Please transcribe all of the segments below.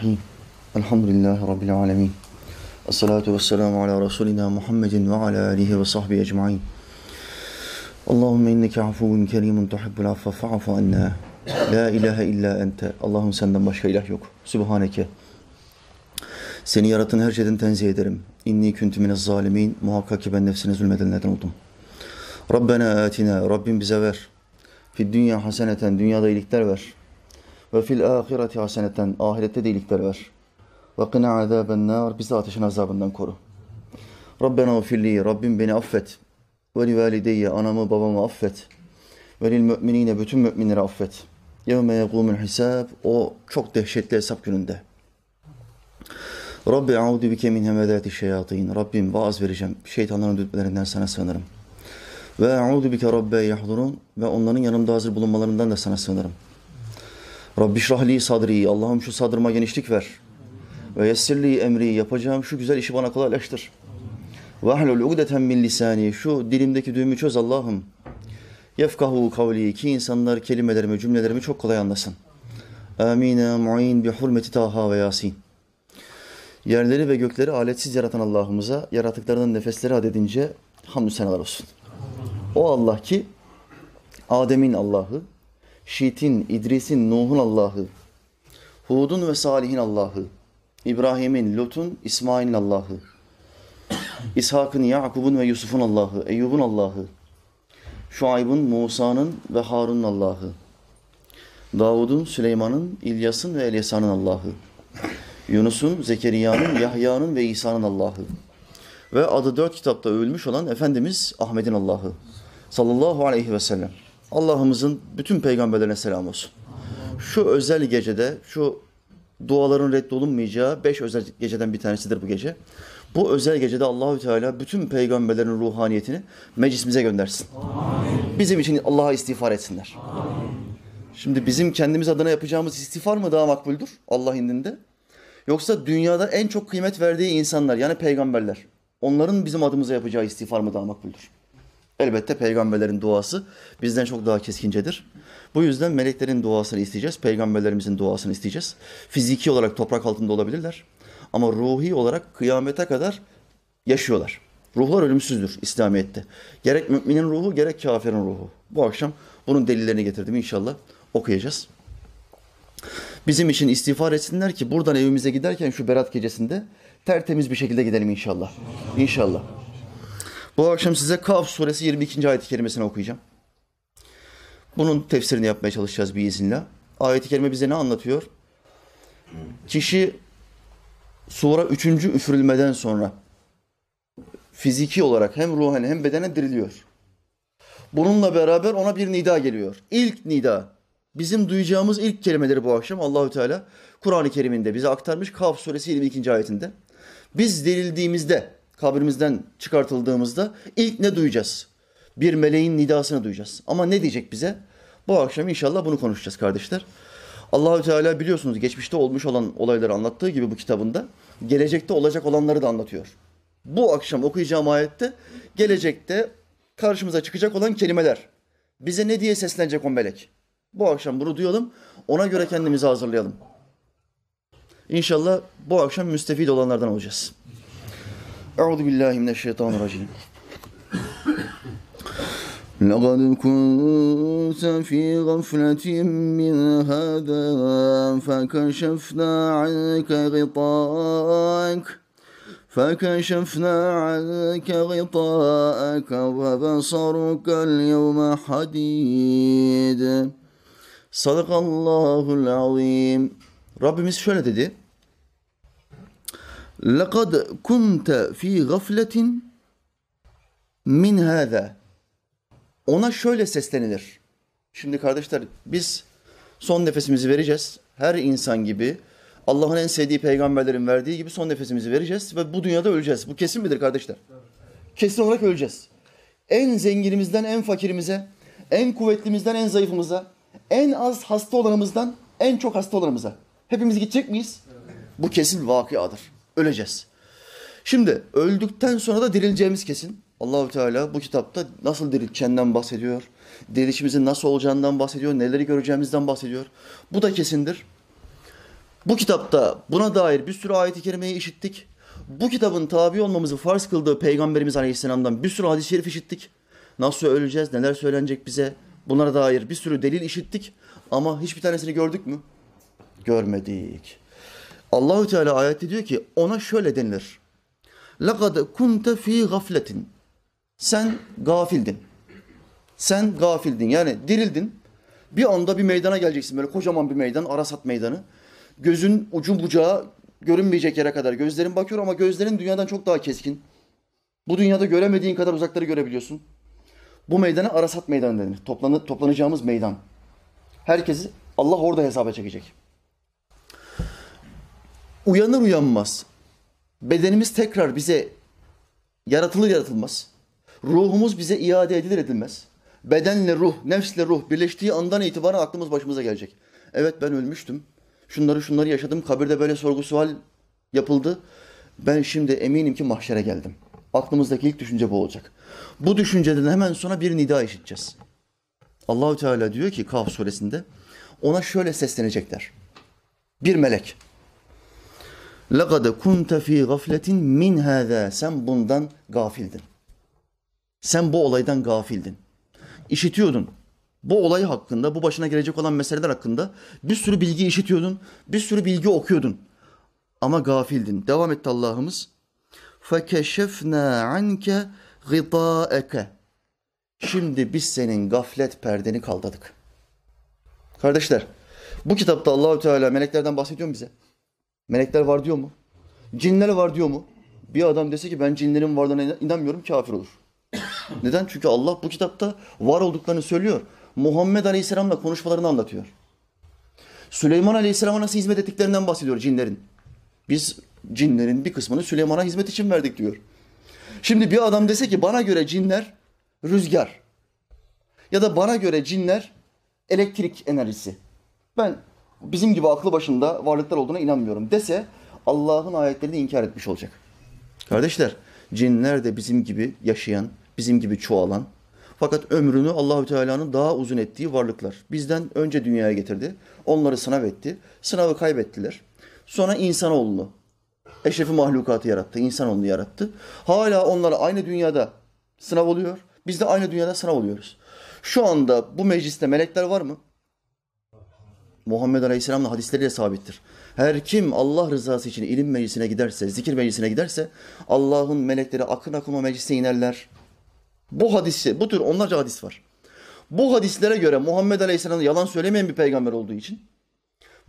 Bismillahirrahmanirrahim. Elhamdülillahi Rabbil alemin. Esselatu vesselamu ala Resulina Muhammedin ve ala alihi ve sahbihi ecma'in. Allahümme inneke afuvun kerimun tuhibbul affa fa'afu anna. La ilahe illa ente. Allah'ım senden başka ilah yok. Sübhaneke. Seni yaratan her şeyden tenzih ederim. İnni küntü minez zalimin. Muhakkak ki ben nefsine zulmedenlerden oldum. Rabbena atina. Rabbim bize ver. Fid dünya haseneten. Dünyada iyilikler ver. Ve fil ahireti haseneten. Ahirette de iyilikler ver. Ve qina azaben nar. Bizi ateşin azabından koru. Rabbena ufirli. Rabbim beni affet. Ve li valideyye. Anamı babamı affet. Ve lil müminine. Bütün müminleri affet. Yevme yegumul hisab. O çok dehşetli hesap gününde. Rabbi audu bike min hemedati şeyatin. Rabbim vaaz vereceğim. Şeytanların dürtmelerinden sana sığınırım. Ve audu bike rabbe yahdurun. Ve onların yanımda hazır bulunmalarından da sana sığınırım. Rabbi şrahli sadri. Allah'ım şu sadrıma genişlik ver. Ve yessirli emri. Yapacağım şu güzel işi bana kolaylaştır. Ve ahlul ugdeten min lisani. Şu dilimdeki düğümü çöz Allah'ım. Yefkahu kavli. Ki insanlar kelimelerimi, cümlelerimi çok kolay anlasın. Amine mu'in bi hurmeti Taha ve Yasin. Yerleri ve gökleri aletsiz yaratan Allah'ımıza yaratıklarının nefesleri adedince hamdü senalar olsun. O Allah ki Adem'in Allah'ı, Şit'in, İdris'in, Nuh'un Allah'ı, Hud'un ve Salih'in Allah'ı, İbrahim'in, Lut'un, İsmail'in Allah'ı, İshak'ın, Yakub'un ve Yusuf'un Allah'ı, Eyyub'un Allah'ı, Şuayb'ın, Musa'nın ve Harun'un Allah'ı, Davud'un, Süleyman'ın, İlyas'ın ve Elyasa'nın Allah'ı, Yunus'un, Zekeriya'nın, Yahya'nın ve İsa'nın Allah'ı. Ve adı dört kitapta övülmüş olan Efendimiz Ahmet'in Allah'ı. Sallallahu aleyhi ve sellem. Allah'ımızın bütün peygamberlerine selam olsun. Şu özel gecede, şu duaların reddolunmayacağı beş özel geceden bir tanesidir bu gece. Bu özel gecede Allahü Teala bütün peygamberlerin ruhaniyetini meclisimize göndersin. Amin. Bizim için Allah'a istiğfar etsinler. Amin. Şimdi bizim kendimiz adına yapacağımız istiğfar mı daha makbuldür Allah indinde? Yoksa dünyada en çok kıymet verdiği insanlar yani peygamberler. Onların bizim adımıza yapacağı istiğfar mı daha makbuldür? Elbette peygamberlerin duası bizden çok daha keskincedir. Bu yüzden meleklerin duasını isteyeceğiz, peygamberlerimizin duasını isteyeceğiz. Fiziki olarak toprak altında olabilirler ama ruhi olarak kıyamete kadar yaşıyorlar. Ruhlar ölümsüzdür İslamiyet'te. Gerek müminin ruhu gerek kafirin ruhu. Bu akşam bunun delillerini getirdim inşallah okuyacağız. Bizim için istiğfar etsinler ki buradan evimize giderken şu Berat gecesinde tertemiz bir şekilde gidelim inşallah. İnşallah. Bu akşam size Kaf suresi 22. ayet-i kerimesini okuyacağım. Bunun tefsirini yapmaya çalışacağız bir izinle. Ayet-i kerime bize ne anlatıyor? Kişi sura üçüncü üfürülmeden sonra fiziki olarak hem ruhen hem bedenen diriliyor. Bununla beraber ona bir nida geliyor. İlk nida. Bizim duyacağımız ilk kelimeleri bu akşam Allahü Teala Kur'an-ı Kerim'inde bize aktarmış Kaf suresi 22. ayetinde. Biz dirildiğimizde, kabrimizden çıkartıldığımızda ilk ne duyacağız? Bir meleğin nidasını duyacağız. Ama ne diyecek bize? Bu akşam inşallah bunu konuşacağız kardeşler. Allahü Teala biliyorsunuz geçmişte olmuş olan olayları anlattığı gibi bu kitabında gelecekte olacak olanları da anlatıyor. Bu akşam okuyacağım ayette gelecekte karşımıza çıkacak olan kelimeler. Bize ne diye seslenecek o melek? Bu akşam bunu duyalım. Ona göre kendimizi hazırlayalım. İnşallah bu akşam müstefid olanlardan olacağız. أعوذ بالله من الشيطان الرجيم. لقد كنت في غفلة من هذا فكشفنا عنك غطاءك فكشفنا عنك غطاءك وبصرك اليوم حديد. صدق الله العظيم. ربي شو dedi. لَقَدْ كُنْتَ ف۪ي غَفْلَةٍ min hâzâ. Ona şöyle seslenilir. Şimdi kardeşler biz son nefesimizi vereceğiz. Her insan gibi Allah'ın en sevdiği peygamberlerin verdiği gibi son nefesimizi vereceğiz ve bu dünyada öleceğiz. Bu kesin midir kardeşler? Kesin olarak öleceğiz. En zenginimizden en fakirimize, en kuvvetlimizden en zayıfımıza, en az hasta olanımızdan en çok hasta olanımıza. Hepimiz gidecek miyiz? Bu kesin vakıadır. Öleceğiz. Şimdi öldükten sonra da dirileceğimiz kesin. Allahü Teala bu kitapta nasıl dirileceğinden bahsediyor. Dirilişimizin nasıl olacağından bahsediyor. Neleri göreceğimizden bahsediyor. Bu da kesindir. Bu kitapta buna dair bir sürü ayet-i kerimeyi işittik. Bu kitabın tabi olmamızı farz kıldığı Peygamberimiz Aleyhisselam'dan bir sürü hadis-i şerif işittik. Nasıl öleceğiz, neler söylenecek bize bunlara dair bir sürü delil işittik. Ama hiçbir tanesini gördük mü? Görmedik. Allahü Teala ayette diyor ki ona şöyle denilir. Laqad kunte fi gafletin. Sen gafildin. Sen gafildin. Yani dirildin. Bir anda bir meydana geleceksin böyle kocaman bir meydan, Arasat meydanı. Gözün ucu bucağı görünmeyecek yere kadar gözlerin bakıyor ama gözlerin dünyadan çok daha keskin. Bu dünyada göremediğin kadar uzakları görebiliyorsun. Bu meydana Arasat meydanı denir. Toplanı, toplanacağımız meydan. Herkesi Allah orada hesaba çekecek. Uyanır uyanmaz bedenimiz tekrar bize yaratılır yaratılmaz. Ruhumuz bize iade edilir edilmez. Bedenle ruh, nefsle ruh birleştiği andan itibaren aklımız başımıza gelecek. Evet ben ölmüştüm. Şunları şunları yaşadım. Kabirde böyle sorgu sual yapıldı. Ben şimdi eminim ki mahşere geldim. Aklımızdaki ilk düşünce bu olacak. Bu düşünceden hemen sonra bir nida işiteceğiz. Allahü Teala diyor ki Kaf suresinde ona şöyle seslenecekler. Bir melek. لَقَدْ كُنْتَ ف۪ي غَفْلَةٍ min هَذَا Sen bundan gafildin. Sen bu olaydan gafildin. İşitiyordun. Bu olay hakkında, bu başına gelecek olan meseleler hakkında bir sürü bilgi işitiyordun, bir sürü bilgi okuyordun. Ama gafildin. Devam etti Allah'ımız. فَكَشَفْنَا عَنْكَ غِطَاءَكَ Şimdi biz senin gaflet perdeni kaldırdık. Kardeşler, bu kitapta Allahü Teala meleklerden bahsediyor mu bize? Melekler var diyor mu? Cinler var diyor mu? Bir adam dese ki ben cinlerin varlığına inanmıyorum kafir olur. Neden? Çünkü Allah bu kitapta var olduklarını söylüyor. Muhammed Aleyhisselam'la konuşmalarını anlatıyor. Süleyman Aleyhisselam'a nasıl hizmet ettiklerinden bahsediyor cinlerin. Biz cinlerin bir kısmını Süleyman'a hizmet için verdik diyor. Şimdi bir adam dese ki bana göre cinler rüzgar ya da bana göre cinler elektrik enerjisi. Ben bizim gibi aklı başında varlıklar olduğuna inanmıyorum dese Allah'ın ayetlerini inkar etmiş olacak. Kardeşler, cinler de bizim gibi yaşayan, bizim gibi çoğalan fakat ömrünü Allahü Teala'nın daha uzun ettiği varlıklar. Bizden önce dünyaya getirdi. Onları sınav etti. Sınavı kaybettiler. Sonra insanoğlunu, eşrefi mahlukatı yarattı, insanoğlunu yarattı. Hala onlara aynı dünyada sınav oluyor. Biz de aynı dünyada sınav oluyoruz. Şu anda bu mecliste melekler var mı? Muhammed Aleyhisselam'ın hadisleriyle sabittir. Her kim Allah rızası için ilim meclisine giderse, zikir meclisine giderse Allah'ın melekleri akın akın o meclise inerler. Bu hadisi, bu tür onlarca hadis var. Bu hadislere göre Muhammed Aleyhisselam yalan söylemeyen bir peygamber olduğu için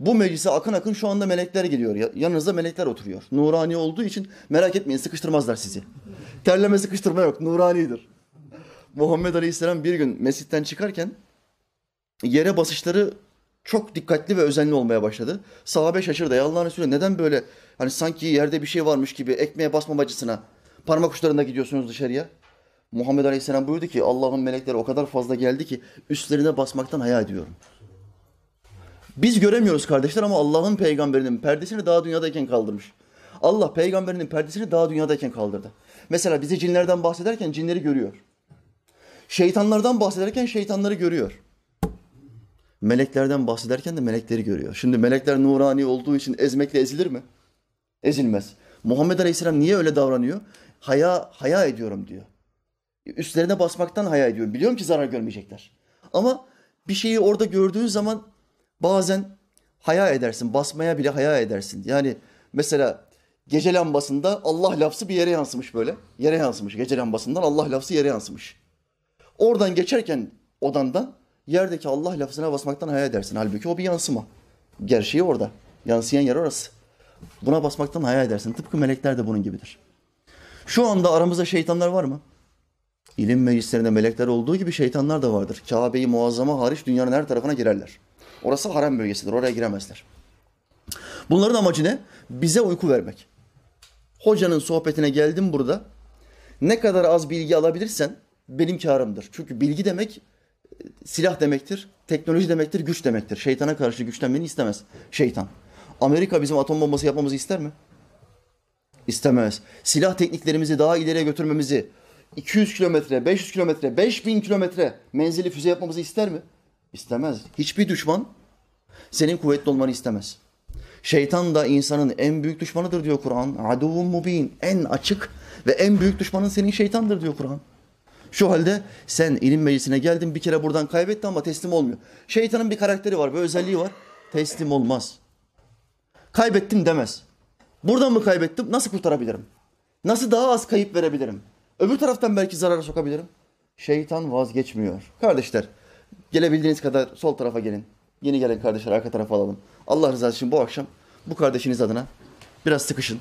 bu meclise akın akın şu anda melekler geliyor. Yanınızda melekler oturuyor. Nurani olduğu için merak etmeyin sıkıştırmazlar sizi. Terleme sıkıştırma yok. Nuranidir. Muhammed Aleyhisselam bir gün mescitten çıkarken yere basışları çok dikkatli ve özenli olmaya başladı. Sahabe şaşırdı. Ya Allah'ın Resulü neden böyle hani sanki yerde bir şey varmış gibi ekmeğe basmamacısına parmak uçlarında gidiyorsunuz dışarıya? Muhammed Aleyhisselam buyurdu ki Allah'ın melekleri o kadar fazla geldi ki üstlerine basmaktan hayal ediyorum. Biz göremiyoruz kardeşler ama Allah'ın peygamberinin perdesini daha dünyadayken kaldırmış. Allah peygamberinin perdesini daha dünyadayken kaldırdı. Mesela bize cinlerden bahsederken cinleri görüyor. Şeytanlardan bahsederken şeytanları görüyor. Meleklerden bahsederken de melekleri görüyor. Şimdi melekler nurani olduğu için ezmekle ezilir mi? Ezilmez. Muhammed Aleyhisselam niye öyle davranıyor? Haya, haya ediyorum diyor. Üstlerine basmaktan haya ediyorum. Biliyorum ki zarar görmeyecekler. Ama bir şeyi orada gördüğün zaman bazen haya edersin. Basmaya bile haya edersin. Yani mesela gece lambasında Allah lafzı bir yere yansımış böyle. Yere yansımış. Gece lambasından Allah lafzı yere yansımış. Oradan geçerken odandan yerdeki Allah lafzına basmaktan hayal edersin. Halbuki o bir yansıma. Gerçeği orada. Yansıyan yer orası. Buna basmaktan hayal edersin. Tıpkı melekler de bunun gibidir. Şu anda aramızda şeytanlar var mı? İlim meclislerinde melekler olduğu gibi şeytanlar da vardır. Kabe'yi muazzama hariç dünyanın her tarafına girerler. Orası harem bölgesidir. Oraya giremezler. Bunların amacı ne? Bize uyku vermek. Hocanın sohbetine geldim burada. Ne kadar az bilgi alabilirsen benim karımdır. Çünkü bilgi demek silah demektir, teknoloji demektir, güç demektir. Şeytana karşı güçlenmeni istemez şeytan. Amerika bizim atom bombası yapmamızı ister mi? İstemez. Silah tekniklerimizi daha ileriye götürmemizi, 200 kilometre, 500 kilometre, 5000 kilometre menzili füze yapmamızı ister mi? İstemez. Hiçbir düşman senin kuvvetli olmanı istemez. Şeytan da insanın en büyük düşmanıdır diyor Kur'an. Aduvun mubin. En açık ve en büyük düşmanın senin şeytandır diyor Kur'an. Şu halde sen ilim meclisine geldin bir kere buradan kaybettin ama teslim olmuyor. Şeytanın bir karakteri var, bir özelliği var. Teslim olmaz. Kaybettim demez. Buradan mı kaybettim? Nasıl kurtarabilirim? Nasıl daha az kayıp verebilirim? Öbür taraftan belki zarara sokabilirim. Şeytan vazgeçmiyor. Kardeşler, gelebildiğiniz kadar sol tarafa gelin. Yeni gelen kardeşler arka tarafa alalım. Allah rızası için bu akşam bu kardeşiniz adına biraz sıkışın.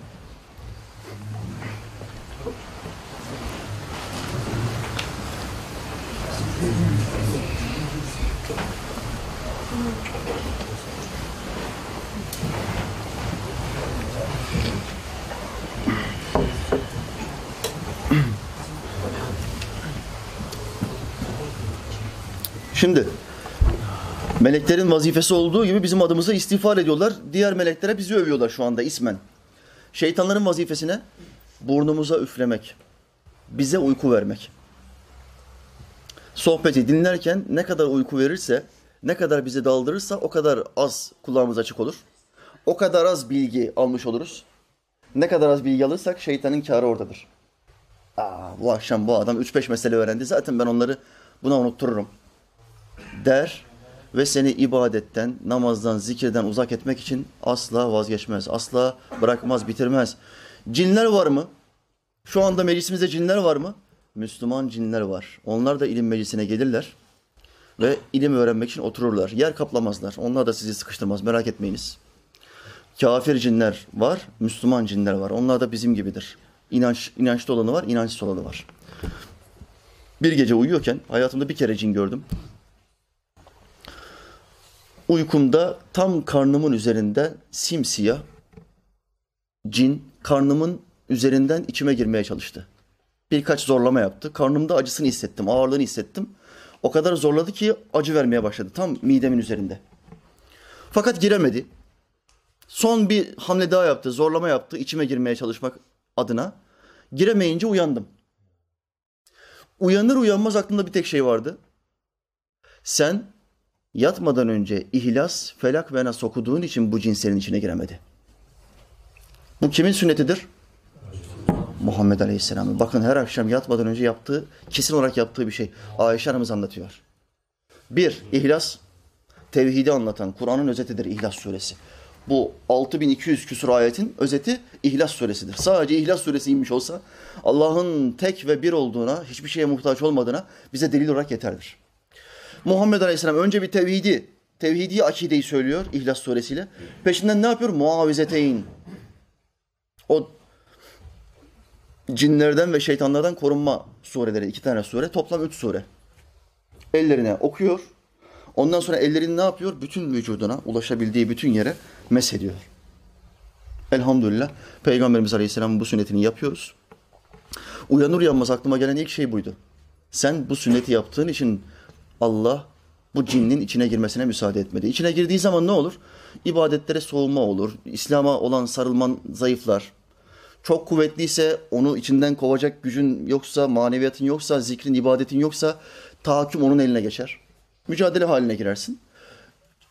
Şimdi meleklerin vazifesi olduğu gibi bizim adımıza istiğfar ediyorlar. Diğer meleklere bizi övüyorlar şu anda ismen. Şeytanların vazifesine burnumuza üflemek, bize uyku vermek. Sohbeti dinlerken ne kadar uyku verirse, ne kadar bizi daldırırsa o kadar az kulağımız açık olur. O kadar az bilgi almış oluruz. Ne kadar az bilgi alırsak şeytanın kârı oradadır. Aa, bu akşam bu adam 3-5 mesele öğrendi. Zaten ben onları buna unuttururum der ve seni ibadetten, namazdan, zikirden uzak etmek için asla vazgeçmez. Asla bırakmaz, bitirmez. Cinler var mı? Şu anda meclisimizde cinler var mı? Müslüman cinler var. Onlar da ilim meclisine gelirler ve ilim öğrenmek için otururlar. Yer kaplamazlar. Onlar da sizi sıkıştırmaz. Merak etmeyiniz. Kafir cinler var, Müslüman cinler var. Onlar da bizim gibidir. İnanç, inançlı olanı var, inançsız olanı var. Bir gece uyuyorken hayatımda bir kere cin gördüm. Uykumda tam karnımın üzerinde simsiyah cin karnımın üzerinden içime girmeye çalıştı. Birkaç zorlama yaptı. Karnımda acısını hissettim, ağırlığını hissettim. O kadar zorladı ki acı vermeye başladı tam midemin üzerinde. Fakat giremedi. Son bir hamle daha yaptı, zorlama yaptı içime girmeye çalışmak adına. Giremeyince uyandım. Uyanır uyanmaz aklımda bir tek şey vardı. Sen yatmadan önce ihlas, felak ve nas okuduğun için bu cinslerin içine giremedi. Bu kimin sünnetidir? Muhammed Aleyhisselam'ın. Bakın her akşam yatmadan önce yaptığı, kesin olarak yaptığı bir şey. Ayşe Hanımız anlatıyor. Bir, ihlas, tevhidi anlatan Kur'an'ın özetidir İhlas Suresi. Bu 6200 küsur ayetin özeti İhlas Suresi'dir. Sadece İhlas Suresi inmiş olsa Allah'ın tek ve bir olduğuna, hiçbir şeye muhtaç olmadığına bize delil olarak yeterdir. Muhammed Aleyhisselam önce bir tevhidi, tevhidi akideyi söylüyor İhlas suresiyle. Peşinden ne yapıyor? Muavizeteyn. O cinlerden ve şeytanlardan korunma sureleri, iki tane sure, toplam üç sure. Ellerine okuyor. Ondan sonra ellerini ne yapıyor? Bütün vücuduna, ulaşabildiği bütün yere mesediyor. Elhamdülillah Peygamberimiz Aleyhisselam'ın bu sünnetini yapıyoruz. Uyanır uyanmaz aklıma gelen ilk şey buydu. Sen bu sünneti yaptığın için Allah bu cinnin içine girmesine müsaade etmedi. İçine girdiği zaman ne olur? İbadetlere soğuma olur. İslam'a olan sarılman zayıflar. Çok kuvvetliyse onu içinden kovacak gücün yoksa, maneviyatın yoksa, zikrin, ibadetin yoksa tahakküm onun eline geçer. Mücadele haline girersin.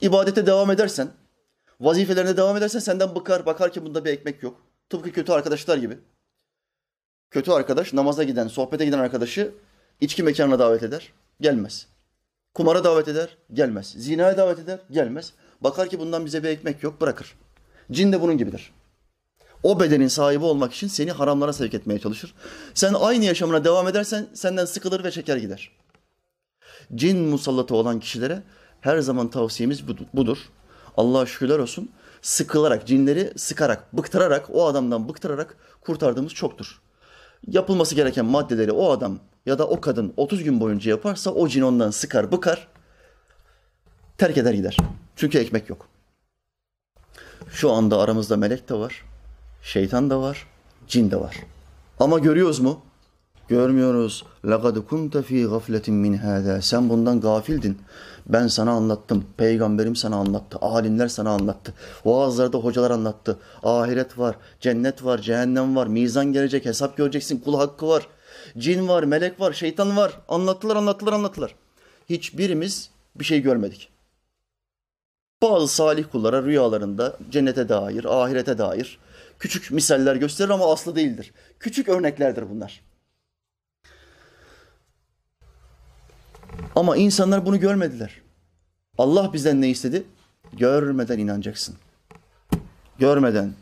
İbadete devam edersen, vazifelerine devam edersen senden bıkar, bakar ki bunda bir ekmek yok. Tıpkı kötü arkadaşlar gibi. Kötü arkadaş namaza giden, sohbete giden arkadaşı içki mekanına davet eder, gelmez. Kumara davet eder, gelmez. Zinaya davet eder, gelmez. Bakar ki bundan bize bir ekmek yok, bırakır. Cin de bunun gibidir. O bedenin sahibi olmak için seni haramlara sevk etmeye çalışır. Sen aynı yaşamına devam edersen senden sıkılır ve çeker gider. Cin musallatı olan kişilere her zaman tavsiyemiz budur. Allah'a şükürler olsun. Sıkılarak, cinleri sıkarak, bıktırarak, o adamdan bıktırarak kurtardığımız çoktur. Yapılması gereken maddeleri o adam ya da o kadın 30 gün boyunca yaparsa o cin ondan sıkar, bıkar, terk eder gider. Çünkü ekmek yok. Şu anda aramızda melek de var, şeytan da var, cin de var. Ama görüyoruz mu? Görmüyoruz. لَقَدْ كُنْتَ ف۪ي غَفْلَةٍ مِنْ هَذَا Sen bundan gafildin. Ben sana anlattım. Peygamberim sana anlattı. Alimler sana anlattı. Vaazlarda hocalar anlattı. Ahiret var, cennet var, cehennem var, mizan gelecek, hesap göreceksin, kul hakkı var. Cin var, melek var, şeytan var. Anlattılar, anlattılar, anlattılar. Hiçbirimiz bir şey görmedik. Bazı salih kullara rüyalarında cennete dair, ahirete dair küçük misaller gösterir ama aslı değildir. Küçük örneklerdir bunlar. Ama insanlar bunu görmediler. Allah bizden ne istedi? Görmeden inanacaksın. Görmeden.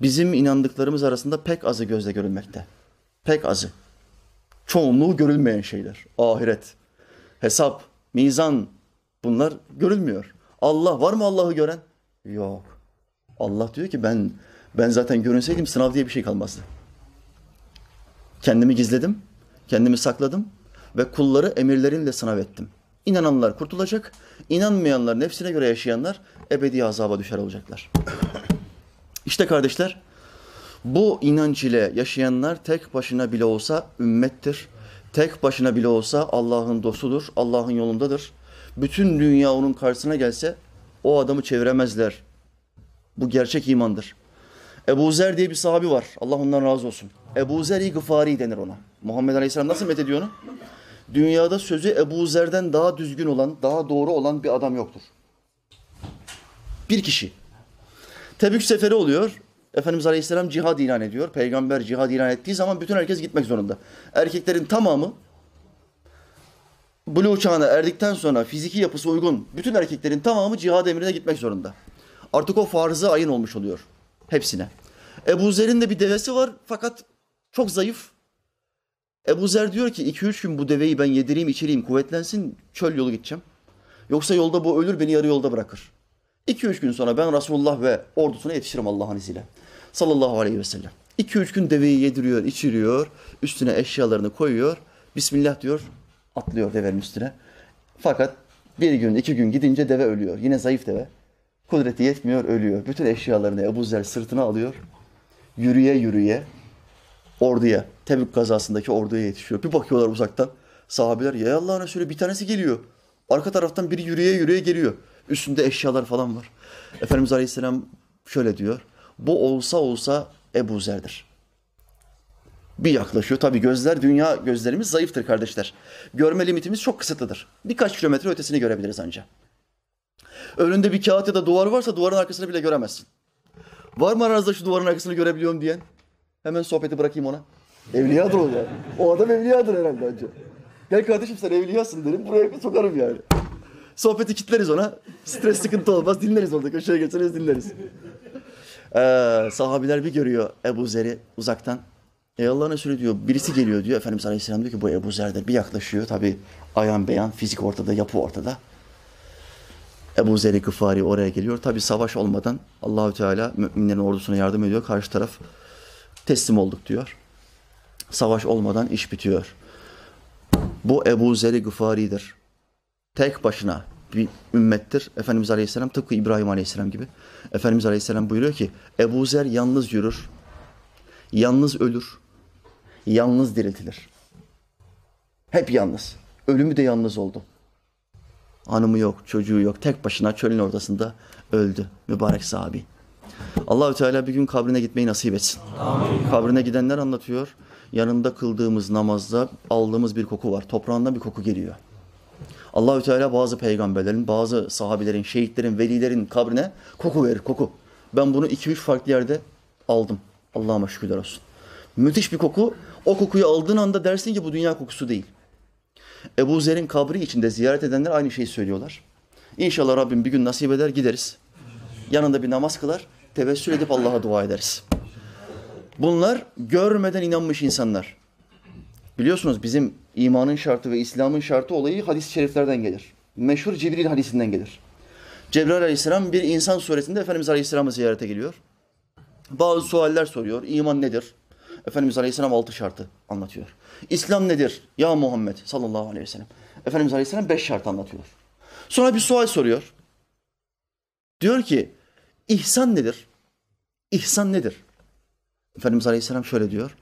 Bizim inandıklarımız arasında pek azı gözle görülmekte. Pek azı. Çoğunluğu görülmeyen şeyler. Ahiret, hesap, mizan bunlar görülmüyor. Allah var mı Allah'ı gören? Yok. Allah diyor ki ben ben zaten görünseydim sınav diye bir şey kalmazdı. Kendimi gizledim, kendimi sakladım ve kulları emirlerimle sınav ettim. İnananlar kurtulacak, inanmayanlar, nefsine göre yaşayanlar ebedi azaba düşer olacaklar. İşte kardeşler, bu inanç ile yaşayanlar tek başına bile olsa ümmettir. Tek başına bile olsa Allah'ın dostudur, Allah'ın yolundadır. Bütün dünya onun karşısına gelse o adamı çeviremezler. Bu gerçek imandır. Ebu Zer diye bir sahabi var. Allah ondan razı olsun. Ebu Zer-i Gıfari denir ona. Muhammed Aleyhisselam nasıl methediyor onu? Dünyada sözü Ebu Zer'den daha düzgün olan, daha doğru olan bir adam yoktur. Bir kişi. Tebük seferi oluyor. Efendimiz Aleyhisselam cihad ilan ediyor. Peygamber cihad ilan ettiği zaman bütün herkes gitmek zorunda. Erkeklerin tamamı Blue çağına erdikten sonra fiziki yapısı uygun bütün erkeklerin tamamı cihad emrine gitmek zorunda. Artık o farzı ayın olmuş oluyor hepsine. Ebu Zer'in de bir devesi var fakat çok zayıf. Ebu Zer diyor ki 2-3 gün bu deveyi ben yedireyim içireyim kuvvetlensin çöl yolu gideceğim. Yoksa yolda bu ölür beni yarı yolda bırakır. 2-3 gün sonra ben Resulullah ve ordusuna yetişirim Allah'ın izniyle. Sallallahu aleyhi ve sellem. 2-3 gün deveyi yediriyor, içiriyor, üstüne eşyalarını koyuyor. Bismillah diyor, atlıyor devenin üstüne. Fakat bir gün, iki gün gidince deve ölüyor. Yine zayıf deve. Kudreti yetmiyor, ölüyor. Bütün eşyalarını Ebu Zer sırtına alıyor. Yürüye yürüye orduya, Tebük kazasındaki orduya yetişiyor. Bir bakıyorlar uzaktan. Sahabeler ya Allah'ın Resulü bir tanesi geliyor. Arka taraftan biri yürüye yürüye geliyor. Üstünde eşyalar falan var. Efendimiz Aleyhisselam şöyle diyor. Bu olsa olsa Ebu Zer'dir. Bir yaklaşıyor. Tabii gözler, dünya gözlerimiz zayıftır kardeşler. Görme limitimiz çok kısıtlıdır. Birkaç kilometre ötesini görebiliriz ancak. Önünde bir kağıt ya da duvar varsa duvarın arkasını bile göremezsin. Var mı aranızda şu duvarın arkasını görebiliyorum diyen? Hemen sohbeti bırakayım ona. Evliyadır o ya. O adam evliyadır herhalde önce. Gel kardeşim sen evliyasın derim. Buraya bir sokarım yani. Sohbeti kitleriz ona. Stres sıkıntı olmaz. Dinleriz orada. Köşeye geçeriz dinleriz. Ee, sahabiler bir görüyor Ebu Zer'i uzaktan. Ey Allah'ın Resulü diyor. Birisi geliyor diyor. Efendimiz Aleyhisselam diyor ki bu Ebu Zer'dir. Bir yaklaşıyor. Tabi ayan beyan, fizik ortada, yapı ortada. Ebu Zer-i Gıfari oraya geliyor. Tabi savaş olmadan Allahü Teala müminlerin ordusuna yardım ediyor. Karşı taraf teslim olduk diyor. Savaş olmadan iş bitiyor. Bu Ebu Zer-i Gıfari'dir. Tek başına bir ümmettir. Efendimiz Aleyhisselam tıpkı İbrahim Aleyhisselam gibi. Efendimiz Aleyhisselam buyuruyor ki Ebu Zer yalnız yürür, yalnız ölür, yalnız diriltilir. Hep yalnız. Ölümü de yalnız oldu. Hanımı yok, çocuğu yok. Tek başına çölün ortasında öldü. Mübarek sahabi. Allahü Teala bir gün kabrine gitmeyi nasip etsin. Amin. Kabrine gidenler anlatıyor. Yanında kıldığımız namazda aldığımız bir koku var. Toprağından bir koku geliyor. Allahü Teala bazı peygamberlerin, bazı sahabilerin, şehitlerin, velilerin kabrine koku verir, koku. Ben bunu iki üç farklı yerde aldım. Allah'a şükürler olsun. Müthiş bir koku. O kokuyu aldığın anda dersin ki bu dünya kokusu değil. Ebu Zer'in kabri içinde ziyaret edenler aynı şeyi söylüyorlar. İnşallah Rabbim bir gün nasip eder gideriz. Yanında bir namaz kılar, tevessül edip Allah'a dua ederiz. Bunlar görmeden inanmış insanlar. Biliyorsunuz bizim imanın şartı ve İslam'ın şartı olayı hadis-i şeriflerden gelir. Meşhur Cibril hadisinden gelir. Cebrail aleyhisselam bir insan suretinde Efendimiz aleyhisselamı ziyarete geliyor. Bazı sualler soruyor. İman nedir? Efendimiz aleyhisselam altı şartı anlatıyor. İslam nedir? Ya Muhammed sallallahu aleyhi ve sellem. Efendimiz aleyhisselam beş şart anlatıyor. Sonra bir sual soruyor. Diyor ki ihsan nedir? İhsan nedir? Efendimiz aleyhisselam şöyle diyor.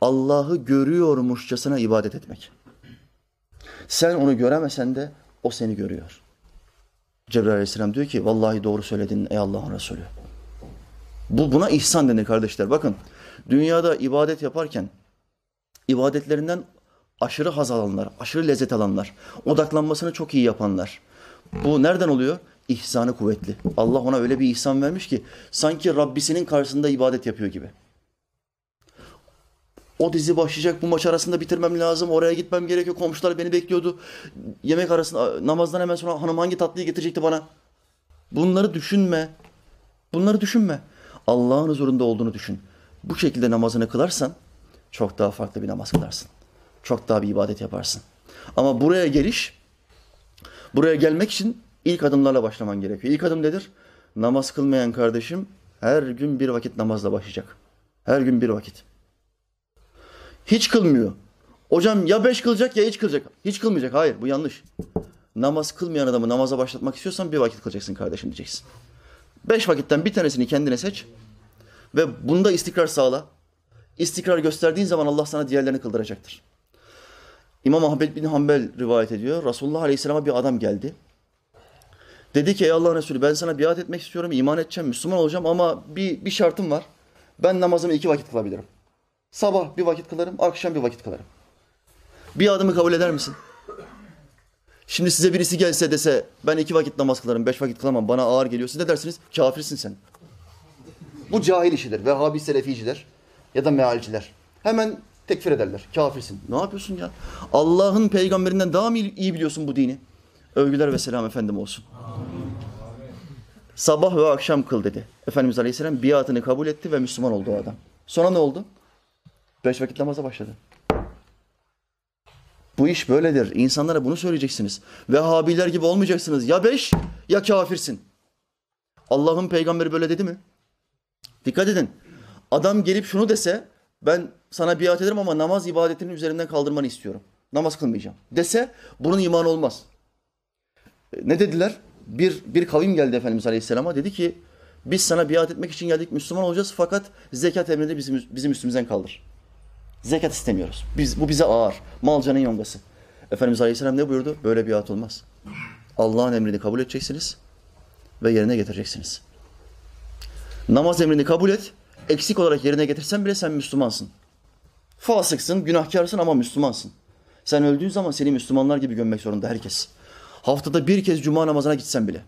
Allah'ı görüyormuşçasına ibadet etmek. Sen onu göremesen de o seni görüyor. Cebrail aleyhisselam diyor ki vallahi doğru söyledin ey Allah'ın Resulü. Bu, buna ihsan denir kardeşler. Bakın dünyada ibadet yaparken ibadetlerinden aşırı haz alanlar, aşırı lezzet alanlar, odaklanmasını çok iyi yapanlar, Bu nereden oluyor? İhsanı kuvvetli. Allah ona öyle bir ihsan vermiş ki sanki Rabbisinin karşısında ibadet yapıyor gibi. O dizi başlayacak bu maç arasında bitirmem lazım. Oraya gitmem gerekiyor. Komşular beni bekliyordu. Yemek arasında namazdan hemen sonra hanım hangi tatlıyı getirecekti bana? Bunları düşünme. Bunları düşünme. Allah'ın huzurunda olduğunu düşün. Bu şekilde namazını kılarsan çok daha farklı bir namaz kılarsın. Çok daha bir ibadet yaparsın. Ama buraya geliş, buraya gelmek için ilk adımlarla başlaman gerekiyor. İlk adım nedir? Namaz kılmayan kardeşim her gün bir vakit namazla başlayacak. Her gün bir vakit. Hiç kılmıyor. Hocam ya beş kılacak ya hiç kılacak. Hiç kılmayacak. Hayır bu yanlış. Namaz kılmayan adamı namaza başlatmak istiyorsan bir vakit kılacaksın kardeşim diyeceksin. Beş vakitten bir tanesini kendine seç. Ve bunda istikrar sağla. İstikrar gösterdiğin zaman Allah sana diğerlerini kıldıracaktır. İmam Ahmed bin Hanbel rivayet ediyor. Resulullah Aleyhisselam'a bir adam geldi. Dedi ki ey Allah Resulü ben sana biat etmek istiyorum, iman edeceğim, Müslüman olacağım ama bir, bir şartım var. Ben namazımı iki vakit kılabilirim. Sabah bir vakit kılarım, akşam bir vakit kılarım. Bir adımı kabul eder misin? Şimdi size birisi gelse dese ben iki vakit namaz kılarım, beş vakit kılamam bana ağır geliyor. Siz ne dersiniz? Kafirsin sen. Bu cahil işidir. Vehhabi Seleficiler ya da mealciler. Hemen tekfir ederler. Kafirsin. Ne yapıyorsun ya? Allah'ın peygamberinden daha mı iyi biliyorsun bu dini? Övgüler ve selam efendim olsun. Sabah ve akşam kıl dedi. Efendimiz Aleyhisselam biatını kabul etti ve Müslüman oldu o adam. Sonra ne oldu? Beş vakit namaza başladı. Bu iş böyledir. İnsanlara bunu söyleyeceksiniz. Vehhabiler gibi olmayacaksınız. Ya beş ya kafirsin. Allah'ın peygamberi böyle dedi mi? Dikkat edin. Adam gelip şunu dese ben sana biat ederim ama namaz ibadetinin üzerinden kaldırmanı istiyorum. Namaz kılmayacağım. Dese bunun imanı olmaz. Ne dediler? Bir, bir kavim geldi Efendimiz Aleyhisselam'a. Dedi ki biz sana biat etmek için geldik Müslüman olacağız fakat zekat emrini bizim, bizim üstümüzden kaldır. Zekat istemiyoruz. Biz, bu bize ağır. Malcanın yongası. Efendimiz Aleyhisselam ne buyurdu? Böyle biat olmaz. Allah'ın emrini kabul edeceksiniz ve yerine getireceksiniz. Namaz emrini kabul et. Eksik olarak yerine getirsen bile sen Müslümansın. Fasıksın, günahkarsın ama Müslümansın. Sen öldüğün zaman seni Müslümanlar gibi gömmek zorunda herkes. Haftada bir kez cuma namazına gitsen bile.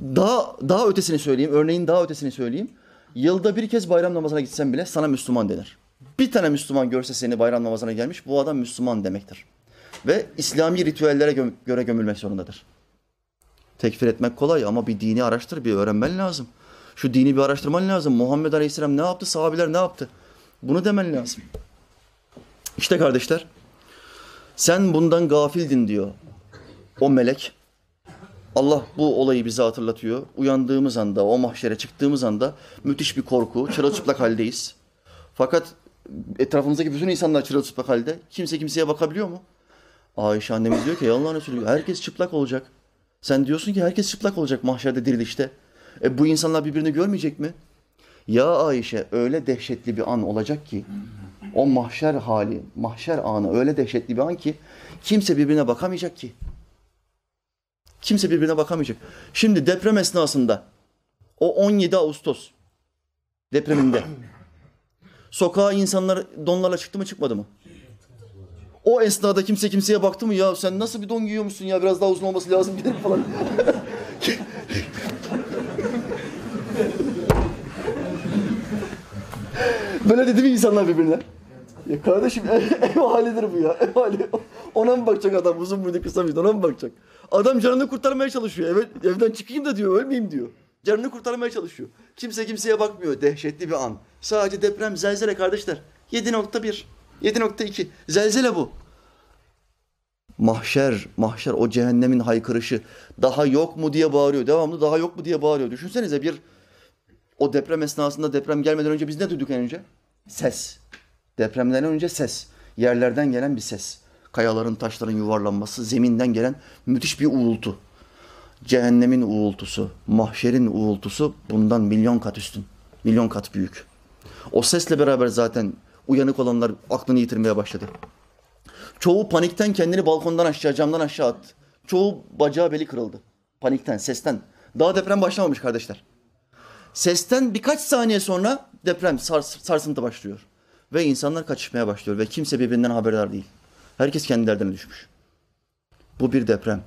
Daha daha ötesini söyleyeyim, örneğin daha ötesini söyleyeyim. Yılda bir kez bayram namazına gitsen bile sana Müslüman denir. Bir tane Müslüman görse seni bayram namazına gelmiş, bu adam Müslüman demektir. Ve İslami ritüellere gö- göre gömülmek zorundadır. Tekfir etmek kolay ama bir dini araştır, bir öğrenmen lazım. Şu dini bir araştırman lazım. Muhammed Aleyhisselam ne yaptı? Sahabiler ne yaptı? Bunu demen lazım. İşte kardeşler, sen bundan gafildin diyor o melek. Allah bu olayı bize hatırlatıyor. Uyandığımız anda, o mahşere çıktığımız anda müthiş bir korku, çırılçıplak haldeyiz. Fakat etrafımızdaki bütün insanlar çırılçıplak halde. Kimse kimseye bakabiliyor mu? Ayşe annemiz diyor ki Allah'ın Resulü herkes çıplak olacak. Sen diyorsun ki herkes çıplak olacak mahşerde dirilişte. E bu insanlar birbirini görmeyecek mi? Ya Ayşe öyle dehşetli bir an olacak ki o mahşer hali, mahşer anı öyle dehşetli bir an ki kimse birbirine bakamayacak ki. Kimse birbirine bakamayacak. Şimdi deprem esnasında o 17 Ağustos depreminde sokağa insanlar donlarla çıktı mı çıkmadı mı? O esnada kimse kimseye baktı mı ya sen nasıl bir don giyiyormuşsun ya biraz daha uzun olması lazım mi falan. Böyle dedi mi insanlar birbirine? Ya kardeşim ev, ev halidir bu ya. Ev hali. Ona mı bakacak adam uzun muydu kısa mıydı ona mı bakacak? Adam canını kurtarmaya çalışıyor. Eve, evden çıkayım da diyor ölmeyeyim diyor. Canını kurtarmaya çalışıyor. Kimse kimseye bakmıyor. Dehşetli bir an. Sadece deprem, zelzele kardeşler. 7.1, 7.2. Zelzele bu. Mahşer, mahşer o cehennemin haykırışı. Daha yok mu diye bağırıyor. Devamlı daha yok mu diye bağırıyor. Düşünsenize bir o deprem esnasında deprem gelmeden önce biz ne duyduk en önce? Ses. Depremden önce ses. Yerlerden gelen bir ses. Kayaların, taşların yuvarlanması, zeminden gelen müthiş bir uğultu. Cehennemin uğultusu, mahşerin uğultusu bundan milyon kat üstün. Milyon kat büyük. O sesle beraber zaten uyanık olanlar aklını yitirmeye başladı. Çoğu panikten kendini balkondan aşağı, camdan aşağı attı. Çoğu bacağı beli kırıldı. Panikten, sesten. Daha deprem başlamamış kardeşler. Sesten birkaç saniye sonra deprem, sars, sarsıntı başlıyor. Ve insanlar kaçışmaya başlıyor ve kimse birbirinden haberdar değil. Herkes kendi derdine düşmüş. Bu bir deprem.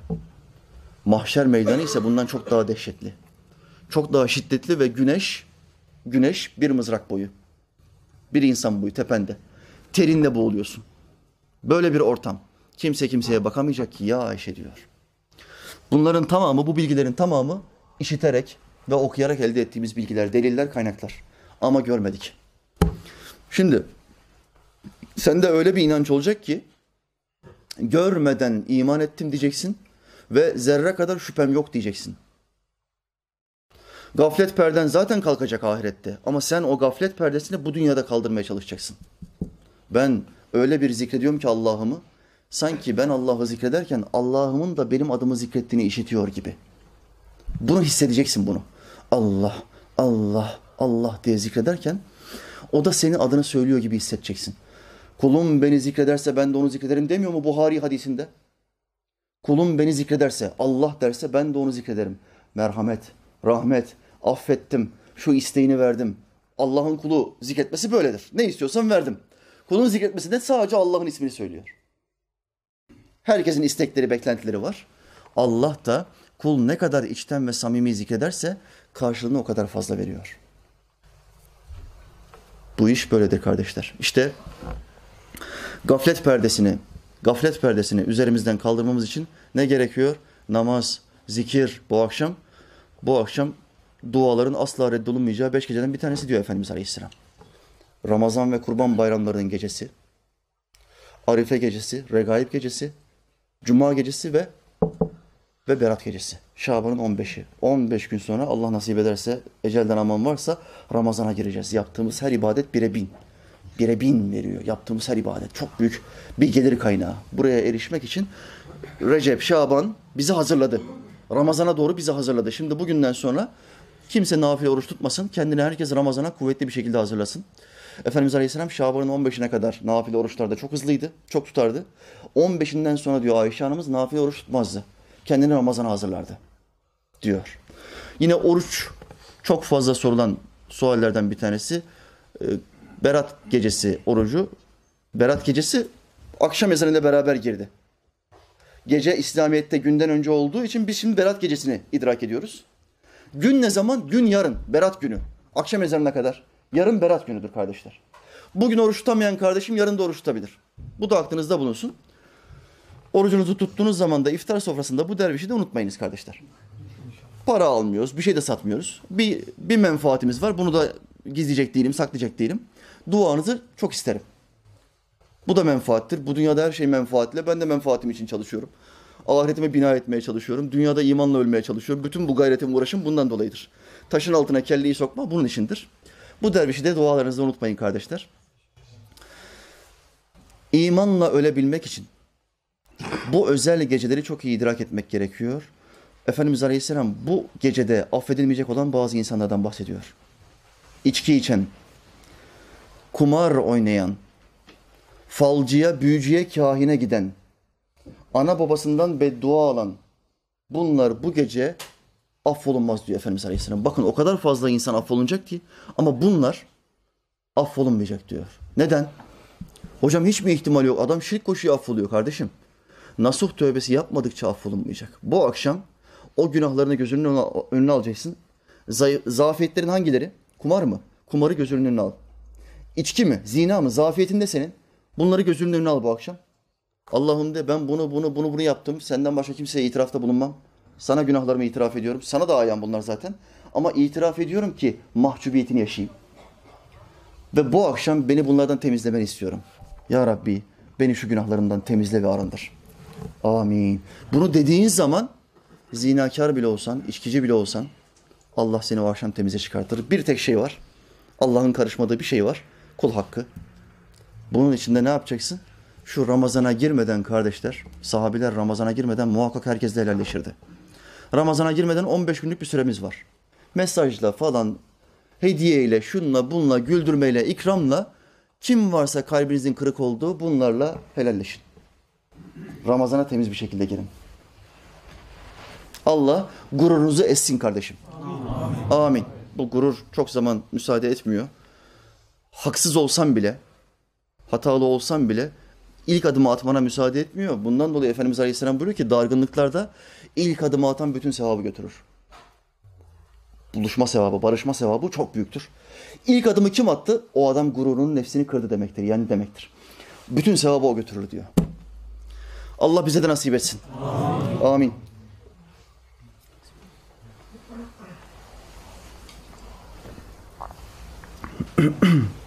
Mahşer meydanı ise bundan çok daha dehşetli. Çok daha şiddetli ve güneş, güneş bir mızrak boyu. Bir insan boyu tepende. Terinle boğuluyorsun. Böyle bir ortam. Kimse kimseye bakamayacak ki ya Ayşe diyor. Bunların tamamı, bu bilgilerin tamamı işiterek ve okuyarak elde ettiğimiz bilgiler, deliller, kaynaklar. Ama görmedik. Şimdi sende öyle bir inanç olacak ki görmeden iman ettim diyeceksin ve zerre kadar şüphem yok diyeceksin. Gaflet perden zaten kalkacak ahirette ama sen o gaflet perdesini bu dünyada kaldırmaya çalışacaksın. Ben öyle bir zikrediyorum ki Allah'ımı sanki ben Allah'ı zikrederken Allah'ımın da benim adımı zikrettiğini işitiyor gibi. Bunu hissedeceksin bunu. Allah, Allah, Allah diye zikrederken o da senin adını söylüyor gibi hissedeceksin. Kulum beni zikrederse ben de onu zikrederim demiyor mu Buhari hadisinde? Kulum beni zikrederse, Allah derse ben de onu zikrederim. Merhamet, rahmet, affettim, şu isteğini verdim. Allah'ın kulu zikretmesi böyledir. Ne istiyorsan verdim. Kulun zikretmesi de sadece Allah'ın ismini söylüyor. Herkesin istekleri, beklentileri var. Allah da kul ne kadar içten ve samimi zikrederse karşılığını o kadar fazla veriyor. Bu iş böyledir kardeşler. İşte gaflet perdesini, gaflet perdesini üzerimizden kaldırmamız için ne gerekiyor? Namaz, zikir bu akşam. Bu akşam duaların asla reddolunmayacağı beş geceden bir tanesi diyor Efendimiz Aleyhisselam. Ramazan ve Kurban bayramlarının gecesi, Arife gecesi, Regaib gecesi, Cuma gecesi ve ve Berat gecesi. Şaban'ın 15'i. 15 gün sonra Allah nasip ederse, ecelden aman varsa Ramazan'a gireceğiz. Yaptığımız her ibadet bire bin. Bire bin veriyor. Yaptığımız her ibadet. Çok büyük bir gelir kaynağı. Buraya erişmek için Recep, Şaban bizi hazırladı. Ramazan'a doğru bizi hazırladı. Şimdi bugünden sonra kimse nafile oruç tutmasın. Kendini herkes Ramazan'a kuvvetli bir şekilde hazırlasın. Efendimiz Aleyhisselam Şaban'ın 15'ine kadar nafile oruçlarda çok hızlıydı, çok tutardı. 15'inden sonra diyor Ayşe Hanımız nafile oruç tutmazdı. Kendini Ramazan'a hazırlardı diyor. Yine oruç çok fazla sorulan suallerden bir tanesi. Berat gecesi orucu. Berat gecesi akşam ezanıyla beraber girdi. Gece İslamiyet'te günden önce olduğu için biz şimdi Berat gecesini idrak ediyoruz. Gün ne zaman? Gün yarın. Berat günü. Akşam ezanına kadar. Yarın Berat günüdür kardeşler. Bugün oruç tutamayan kardeşim yarın da oruç tutabilir. Bu da aklınızda bulunsun. Orucunuzu tuttuğunuz zaman da iftar sofrasında bu dervişi de unutmayınız kardeşler. Para almıyoruz, bir şey de satmıyoruz. Bir, bir menfaatimiz var. Bunu da gizleyecek değilim, saklayacak değilim. Duanızı çok isterim. Bu da menfaattir. Bu dünyada her şey menfaatle. Ben de menfaatim için çalışıyorum. Ahiretime bina etmeye çalışıyorum. Dünyada imanla ölmeye çalışıyorum. Bütün bu gayretim, uğraşım bundan dolayıdır. Taşın altına kelleyi sokma bunun içindir. Bu dervişi de dualarınızda unutmayın kardeşler. İmanla ölebilmek için bu özel geceleri çok iyi idrak etmek gerekiyor. Efendimiz Aleyhisselam bu gecede affedilmeyecek olan bazı insanlardan bahsediyor. İçki içen, kumar oynayan, falcıya, büyücüye, kahine giden, ana babasından beddua alan bunlar bu gece affolunmaz diyor Efendimiz Aleyhisselam. Bakın o kadar fazla insan affolunacak ki ama bunlar affolunmayacak diyor. Neden? Hocam hiç mi ihtimal yok? Adam şirk koşuyor affoluyor kardeşim. Nasuh tövbesi yapmadıkça affolunmayacak. Bu akşam o günahlarını gözünün önüne alacaksın. Zafiyetlerin hangileri? Kumar mı? Kumarı gözünün önüne al. İçki mi? Zina mı? Zafiyetinde senin. Bunları gözünün önüne al bu akşam. Allah'ım de ben bunu bunu bunu bunu yaptım. Senden başka kimseye itirafta bulunmam. Sana günahlarımı itiraf ediyorum. Sana da ayan bunlar zaten. Ama itiraf ediyorum ki mahcubiyetini yaşayayım. Ve bu akşam beni bunlardan temizlemeni istiyorum. Ya Rabbi beni şu günahlarımdan temizle ve arındır. Amin. Bunu dediğin zaman zinakar bile olsan, içkici bile olsan Allah seni o akşam temize çıkartır. Bir tek şey var. Allah'ın karışmadığı bir şey var. Kul hakkı. Bunun içinde ne yapacaksın? Şu Ramazan'a girmeden kardeşler, sahabiler Ramazan'a girmeden muhakkak herkesle helalleşirdi. Ramazan'a girmeden 15 günlük bir süremiz var. Mesajla falan, hediyeyle, şunla, bunla, güldürmeyle, ikramla kim varsa kalbinizin kırık olduğu bunlarla helalleşin. Ramazan'a temiz bir şekilde girin. Allah gururunuzu essin kardeşim. Amin. Amin. Bu gurur çok zaman müsaade etmiyor. Haksız olsam bile, hatalı olsam bile İlk adımı atmana müsaade etmiyor. Bundan dolayı Efendimiz Aleyhisselam buyuruyor ki dargınlıklarda ilk adımı atan bütün sevabı götürür. Buluşma sevabı, barışma sevabı çok büyüktür. İlk adımı kim attı? O adam gururunun nefsini kırdı demektir. Yani demektir. Bütün sevabı o götürür diyor. Allah bize de nasip etsin. Amin. Amin.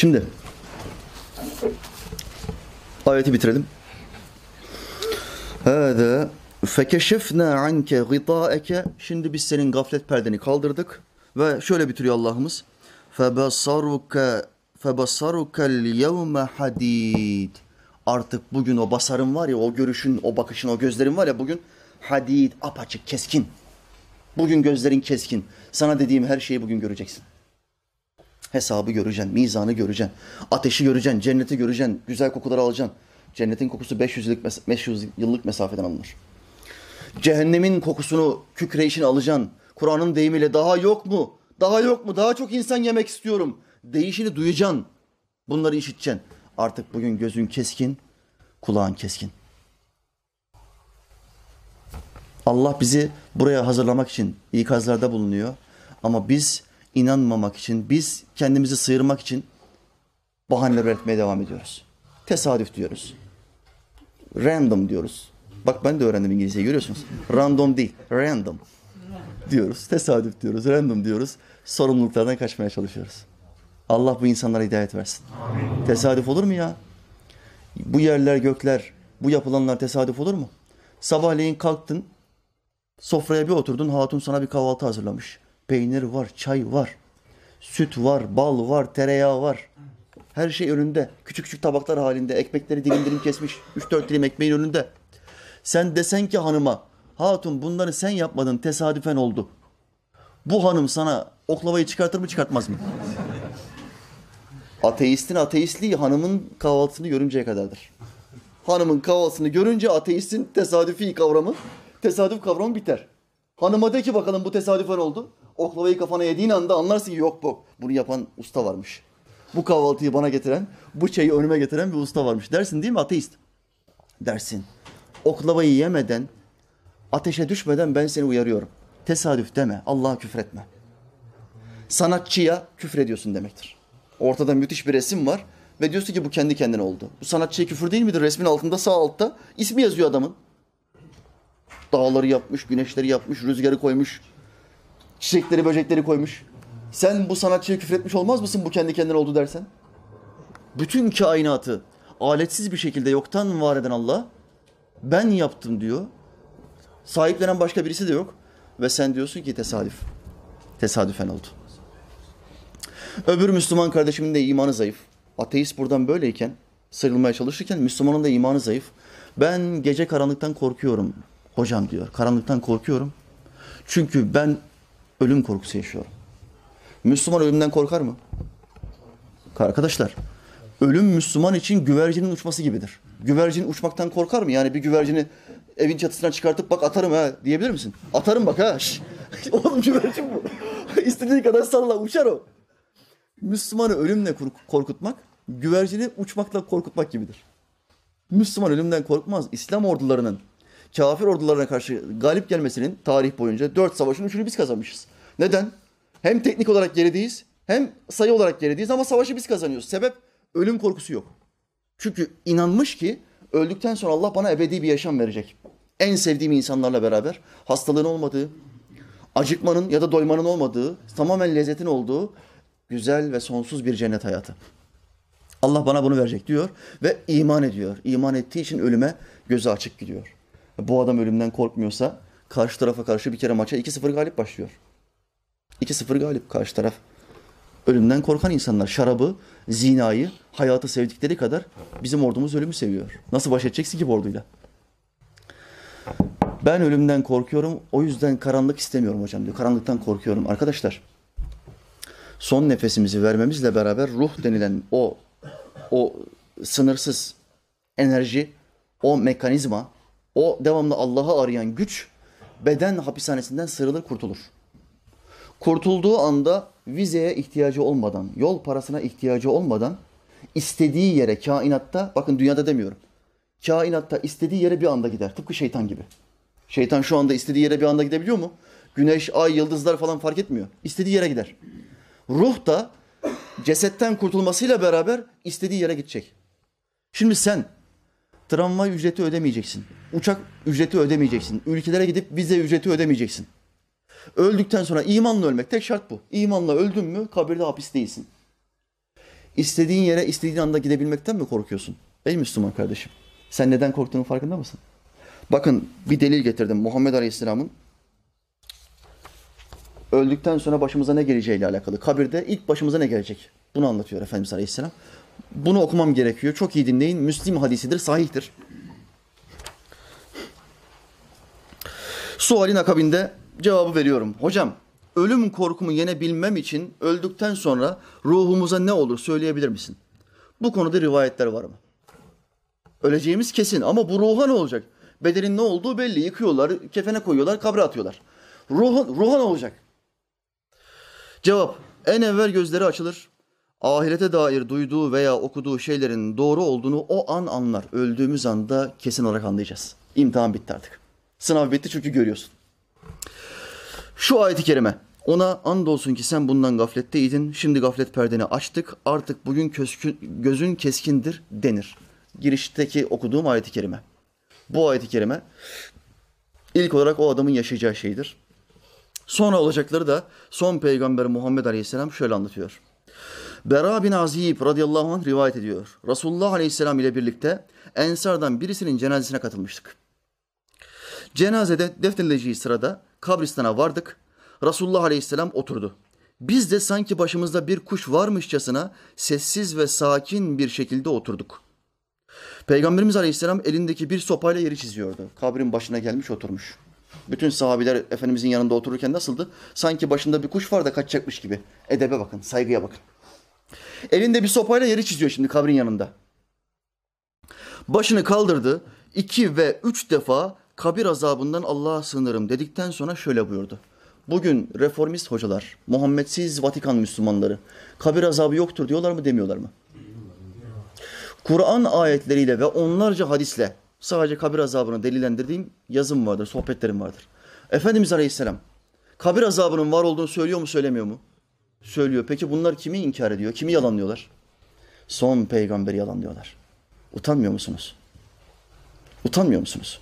Şimdi ayeti bitirelim. Hâdâ fekeşefnâ anke gıtâeke Şimdi biz senin gaflet perdeni kaldırdık ve şöyle bitiriyor Allah'ımız. Febasaruke febasarukel yevme hadid. Artık bugün o basarın var ya, o görüşün, o bakışın, o gözlerin var ya bugün hadid, apaçık, keskin. Bugün gözlerin keskin. Sana dediğim her şeyi bugün göreceksin. Hesabı göreceksin, mizanı göreceksin, ateşi göreceksin, cenneti göreceksin, güzel kokuları alacaksın. Cennetin kokusu 500 yıllık, 500 yıllık mesafeden alınır. Cehennemin kokusunu, kükreyişini alacaksın. Kur'an'ın deyimiyle daha yok mu? Daha yok mu? Daha çok insan yemek istiyorum. Değişini duyacaksın. Bunları işiteceksin. Artık bugün gözün keskin, kulağın keskin. Allah bizi buraya hazırlamak için ikazlarda bulunuyor. Ama biz inanmamak için, biz kendimizi sıyırmak için bahaneler üretmeye devam ediyoruz. Tesadüf diyoruz. Random diyoruz. Bak ben de öğrendim İngilizceyi görüyorsunuz. Random değil, random diyoruz. Tesadüf diyoruz, random diyoruz. Sorumluluklardan kaçmaya çalışıyoruz. Allah bu insanlara hidayet versin. Tesadüf olur mu ya? Bu yerler, gökler, bu yapılanlar tesadüf olur mu? Sabahleyin kalktın, sofraya bir oturdun, hatun sana bir kahvaltı hazırlamış. Peynir var, çay var, süt var, bal var, tereyağı var. Her şey önünde. Küçük küçük tabaklar halinde. Ekmekleri dilim dilim kesmiş. Üç dört dilim ekmeğin önünde. Sen desen ki hanıma, hatun bunları sen yapmadın, tesadüfen oldu. Bu hanım sana oklavayı çıkartır mı çıkartmaz mı? Ateistin ateistliği hanımın kahvaltısını görünceye kadardır. Hanımın kahvaltısını görünce ateistin tesadüfi kavramı, tesadüf kavramı biter. Hanıma de ki bakalım bu tesadüfen oldu. Oklavayı kafana yediğin anda anlarsın ki yok bu. Bunu yapan usta varmış. Bu kahvaltıyı bana getiren, bu çayı önüme getiren bir usta varmış. Dersin değil mi ateist? Dersin. Oklavayı yemeden, ateşe düşmeden ben seni uyarıyorum. Tesadüf deme, Allah'a küfretme. Sanatçıya küfrediyorsun demektir. Ortada müthiş bir resim var ve diyorsun ki bu kendi kendine oldu. Bu sanatçıya küfür değil midir? Resmin altında sağ altta ismi yazıyor adamın. Dağları yapmış, güneşleri yapmış, rüzgarı koymuş, çiçekleri, böcekleri koymuş. Sen bu sanatçıya küfretmiş olmaz mısın bu kendi kendine oldu dersen? Bütün kainatı aletsiz bir şekilde yoktan var eden Allah ben yaptım diyor. Sahiplenen başka birisi de yok. Ve sen diyorsun ki tesadüf. Tesadüfen oldu. Öbür Müslüman kardeşimin de imanı zayıf. Ateist buradan böyleyken, sıyrılmaya çalışırken Müslümanın da imanı zayıf. Ben gece karanlıktan korkuyorum hocam diyor. Karanlıktan korkuyorum. Çünkü ben ölüm korkusu yaşıyorum. Müslüman ölümden korkar mı? Arkadaşlar, ölüm Müslüman için güvercinin uçması gibidir. Güvercin uçmaktan korkar mı? Yani bir güvercini evin çatısına çıkartıp bak atarım ha diyebilir misin? Atarım bak ha. Oğlum güvercin bu. İstediği kadar salla uçar o. Müslümanı ölümle korkutmak, güvercini uçmakla korkutmak gibidir. Müslüman ölümden korkmaz. İslam ordularının kafir ordularına karşı galip gelmesinin tarih boyunca dört savaşın üçünü biz kazanmışız. Neden? Hem teknik olarak gerideyiz hem sayı olarak gerideyiz ama savaşı biz kazanıyoruz. Sebep ölüm korkusu yok. Çünkü inanmış ki öldükten sonra Allah bana ebedi bir yaşam verecek. En sevdiğim insanlarla beraber hastalığın olmadığı, acıkmanın ya da doymanın olmadığı, tamamen lezzetin olduğu güzel ve sonsuz bir cennet hayatı. Allah bana bunu verecek diyor ve iman ediyor. İman ettiği için ölüme gözü açık gidiyor. Bu adam ölümden korkmuyorsa karşı tarafa karşı bir kere maça 2-0 galip başlıyor. 2-0 galip karşı taraf. Ölümden korkan insanlar şarabı, zinayı, hayatı sevdikleri kadar bizim ordumuz ölümü seviyor. Nasıl baş edeceksin ki bu orduyla? Ben ölümden korkuyorum. O yüzden karanlık istemiyorum hocam diyor. Karanlıktan korkuyorum. Arkadaşlar son nefesimizi vermemizle beraber ruh denilen o o sınırsız enerji, o mekanizma, o devamlı Allah'ı arayan güç beden hapishanesinden sıyrılır, kurtulur. Kurtulduğu anda vizeye ihtiyacı olmadan, yol parasına ihtiyacı olmadan istediği yere kainatta, bakın dünyada demiyorum. Kainatta istediği yere bir anda gider. Tıpkı şeytan gibi. Şeytan şu anda istediği yere bir anda gidebiliyor mu? Güneş, ay, yıldızlar falan fark etmiyor. İstediği yere gider. Ruh da cesetten kurtulmasıyla beraber istediği yere gidecek. Şimdi sen tramvay ücreti ödemeyeceksin. Uçak ücreti ödemeyeceksin. Ülkelere gidip vize ücreti ödemeyeceksin. Öldükten sonra imanla ölmek tek şart bu. İmanla öldün mü kabirde hapis değilsin. İstediğin yere istediğin anda gidebilmekten mi korkuyorsun? Ey Müslüman kardeşim. Sen neden korktuğunun farkında mısın? Bakın bir delil getirdim Muhammed Aleyhisselam'ın öldükten sonra başımıza ne geleceğiyle alakalı. Kabirde ilk başımıza ne gelecek? Bunu anlatıyor Efendimiz Aleyhisselam. Bunu okumam gerekiyor. Çok iyi dinleyin. Müslim hadisidir, sahihtir. Sualin akabinde cevabı veriyorum. Hocam, ölüm korkumu yenebilmem için öldükten sonra ruhumuza ne olur söyleyebilir misin? Bu konuda rivayetler var mı? Öleceğimiz kesin ama bu ruha ne olacak? Bedenin ne olduğu belli. Yıkıyorlar, kefene koyuyorlar, kabre atıyorlar. Ruha, ruha ne olacak? Cevap, en evvel gözleri açılır. Ahirete dair duyduğu veya okuduğu şeylerin doğru olduğunu o an anlar. Öldüğümüz anda kesin olarak anlayacağız. İmtihan bitti artık. Sınav bitti çünkü görüyorsun. Şu ayeti kerime. Ona andolsun ki sen bundan gafletteydin. Şimdi gaflet perdeni açtık. Artık bugün köskün, gözün keskindir denir. Girişteki okuduğum ayeti kerime. Bu ayeti kerime ilk olarak o adamın yaşayacağı şeydir. Sonra olacakları da son peygamber Muhammed Aleyhisselam şöyle anlatıyor. Bera bin Azib radıyallahu anh rivayet ediyor. Resulullah Aleyhisselam ile birlikte Ensardan birisinin cenazesine katılmıştık. Cenazede defnedileceği sırada kabristana vardık. Resulullah Aleyhisselam oturdu. Biz de sanki başımızda bir kuş varmışçasına sessiz ve sakin bir şekilde oturduk. Peygamberimiz Aleyhisselam elindeki bir sopayla yeri çiziyordu. Kabrin başına gelmiş oturmuş. Bütün sahabiler Efendimizin yanında otururken nasıldı? Sanki başında bir kuş var da kaçacakmış gibi. Edebe bakın, saygıya bakın. Elinde bir sopayla yeri çiziyor şimdi kabrin yanında. Başını kaldırdı. iki ve üç defa kabir azabından Allah'a sığınırım dedikten sonra şöyle buyurdu. Bugün reformist hocalar, Muhammedsiz Vatikan Müslümanları kabir azabı yoktur diyorlar mı demiyorlar mı? Kur'an ayetleriyle ve onlarca hadisle sadece kabir azabını delillendirdiğim yazım vardır, sohbetlerim vardır. Efendimiz Aleyhisselam kabir azabının var olduğunu söylüyor mu söylemiyor mu? Söylüyor. Peki bunlar kimi inkar ediyor? Kimi yalanlıyorlar? Son peygamberi yalanlıyorlar. Utanmıyor musunuz? Utanmıyor musunuz?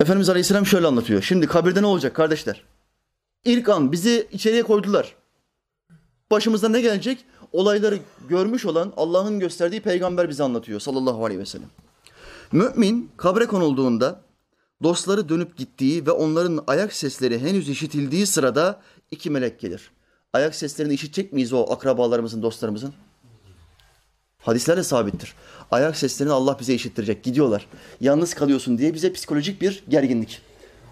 Efendimiz Aleyhisselam şöyle anlatıyor. Şimdi kabirde ne olacak kardeşler? İlk an bizi içeriye koydular. Başımıza ne gelecek? Olayları görmüş olan Allah'ın gösterdiği peygamber bize anlatıyor sallallahu aleyhi ve sellem. Mümin kabre konulduğunda dostları dönüp gittiği ve onların ayak sesleri henüz işitildiği sırada iki melek gelir. Ayak seslerini işitecek miyiz o akrabalarımızın, dostlarımızın? Hadislerle sabittir. Ayak seslerini Allah bize işittirecek. Gidiyorlar. Yalnız kalıyorsun diye bize psikolojik bir gerginlik.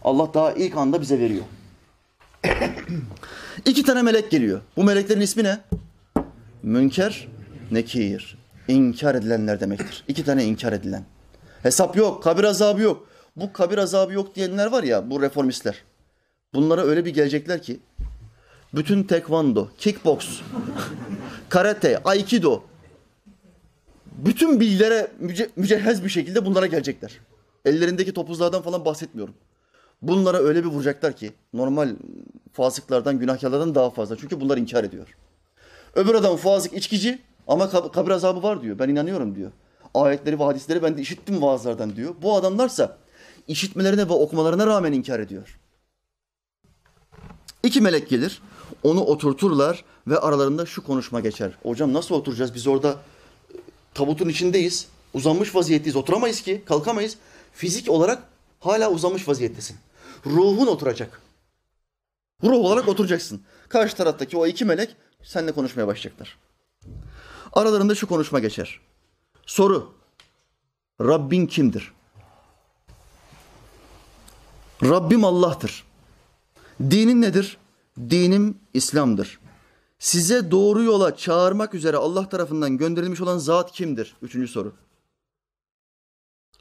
Allah daha ilk anda bize veriyor. İki tane melek geliyor. Bu meleklerin ismi ne? Münker, nekir. İnkar edilenler demektir. İki tane inkar edilen. Hesap yok, kabir azabı yok. Bu kabir azabı yok diyenler var ya, bu reformistler. Bunlara öyle bir gelecekler ki, bütün tekvando, kickbox, karate, aikido, bütün bilgilere müce, mücehhez bir şekilde bunlara gelecekler. Ellerindeki topuzlardan falan bahsetmiyorum. Bunlara öyle bir vuracaklar ki normal fasıklardan, günahkarlardan daha fazla. Çünkü bunlar inkar ediyor. Öbür adam fasık, içkici ama kabir azabı var diyor. Ben inanıyorum diyor. Ayetleri ve hadisleri ben de işittim vaazlardan diyor. Bu adamlarsa işitmelerine ve okumalarına rağmen inkar ediyor. İki melek gelir, onu oturturlar ve aralarında şu konuşma geçer. Hocam nasıl oturacağız? Biz orada tabutun içindeyiz. Uzanmış vaziyetteyiz. Oturamayız ki, kalkamayız. Fizik olarak hala uzanmış vaziyettesin. Ruhun oturacak. Ruh olarak oturacaksın. Karşı taraftaki o iki melek seninle konuşmaya başlayacaklar. Aralarında şu konuşma geçer. Soru. Rabbin kimdir? Rabbim Allah'tır. Dinin nedir? Dinim İslam'dır. Size doğru yola çağırmak üzere Allah tarafından gönderilmiş olan zat kimdir? Üçüncü soru.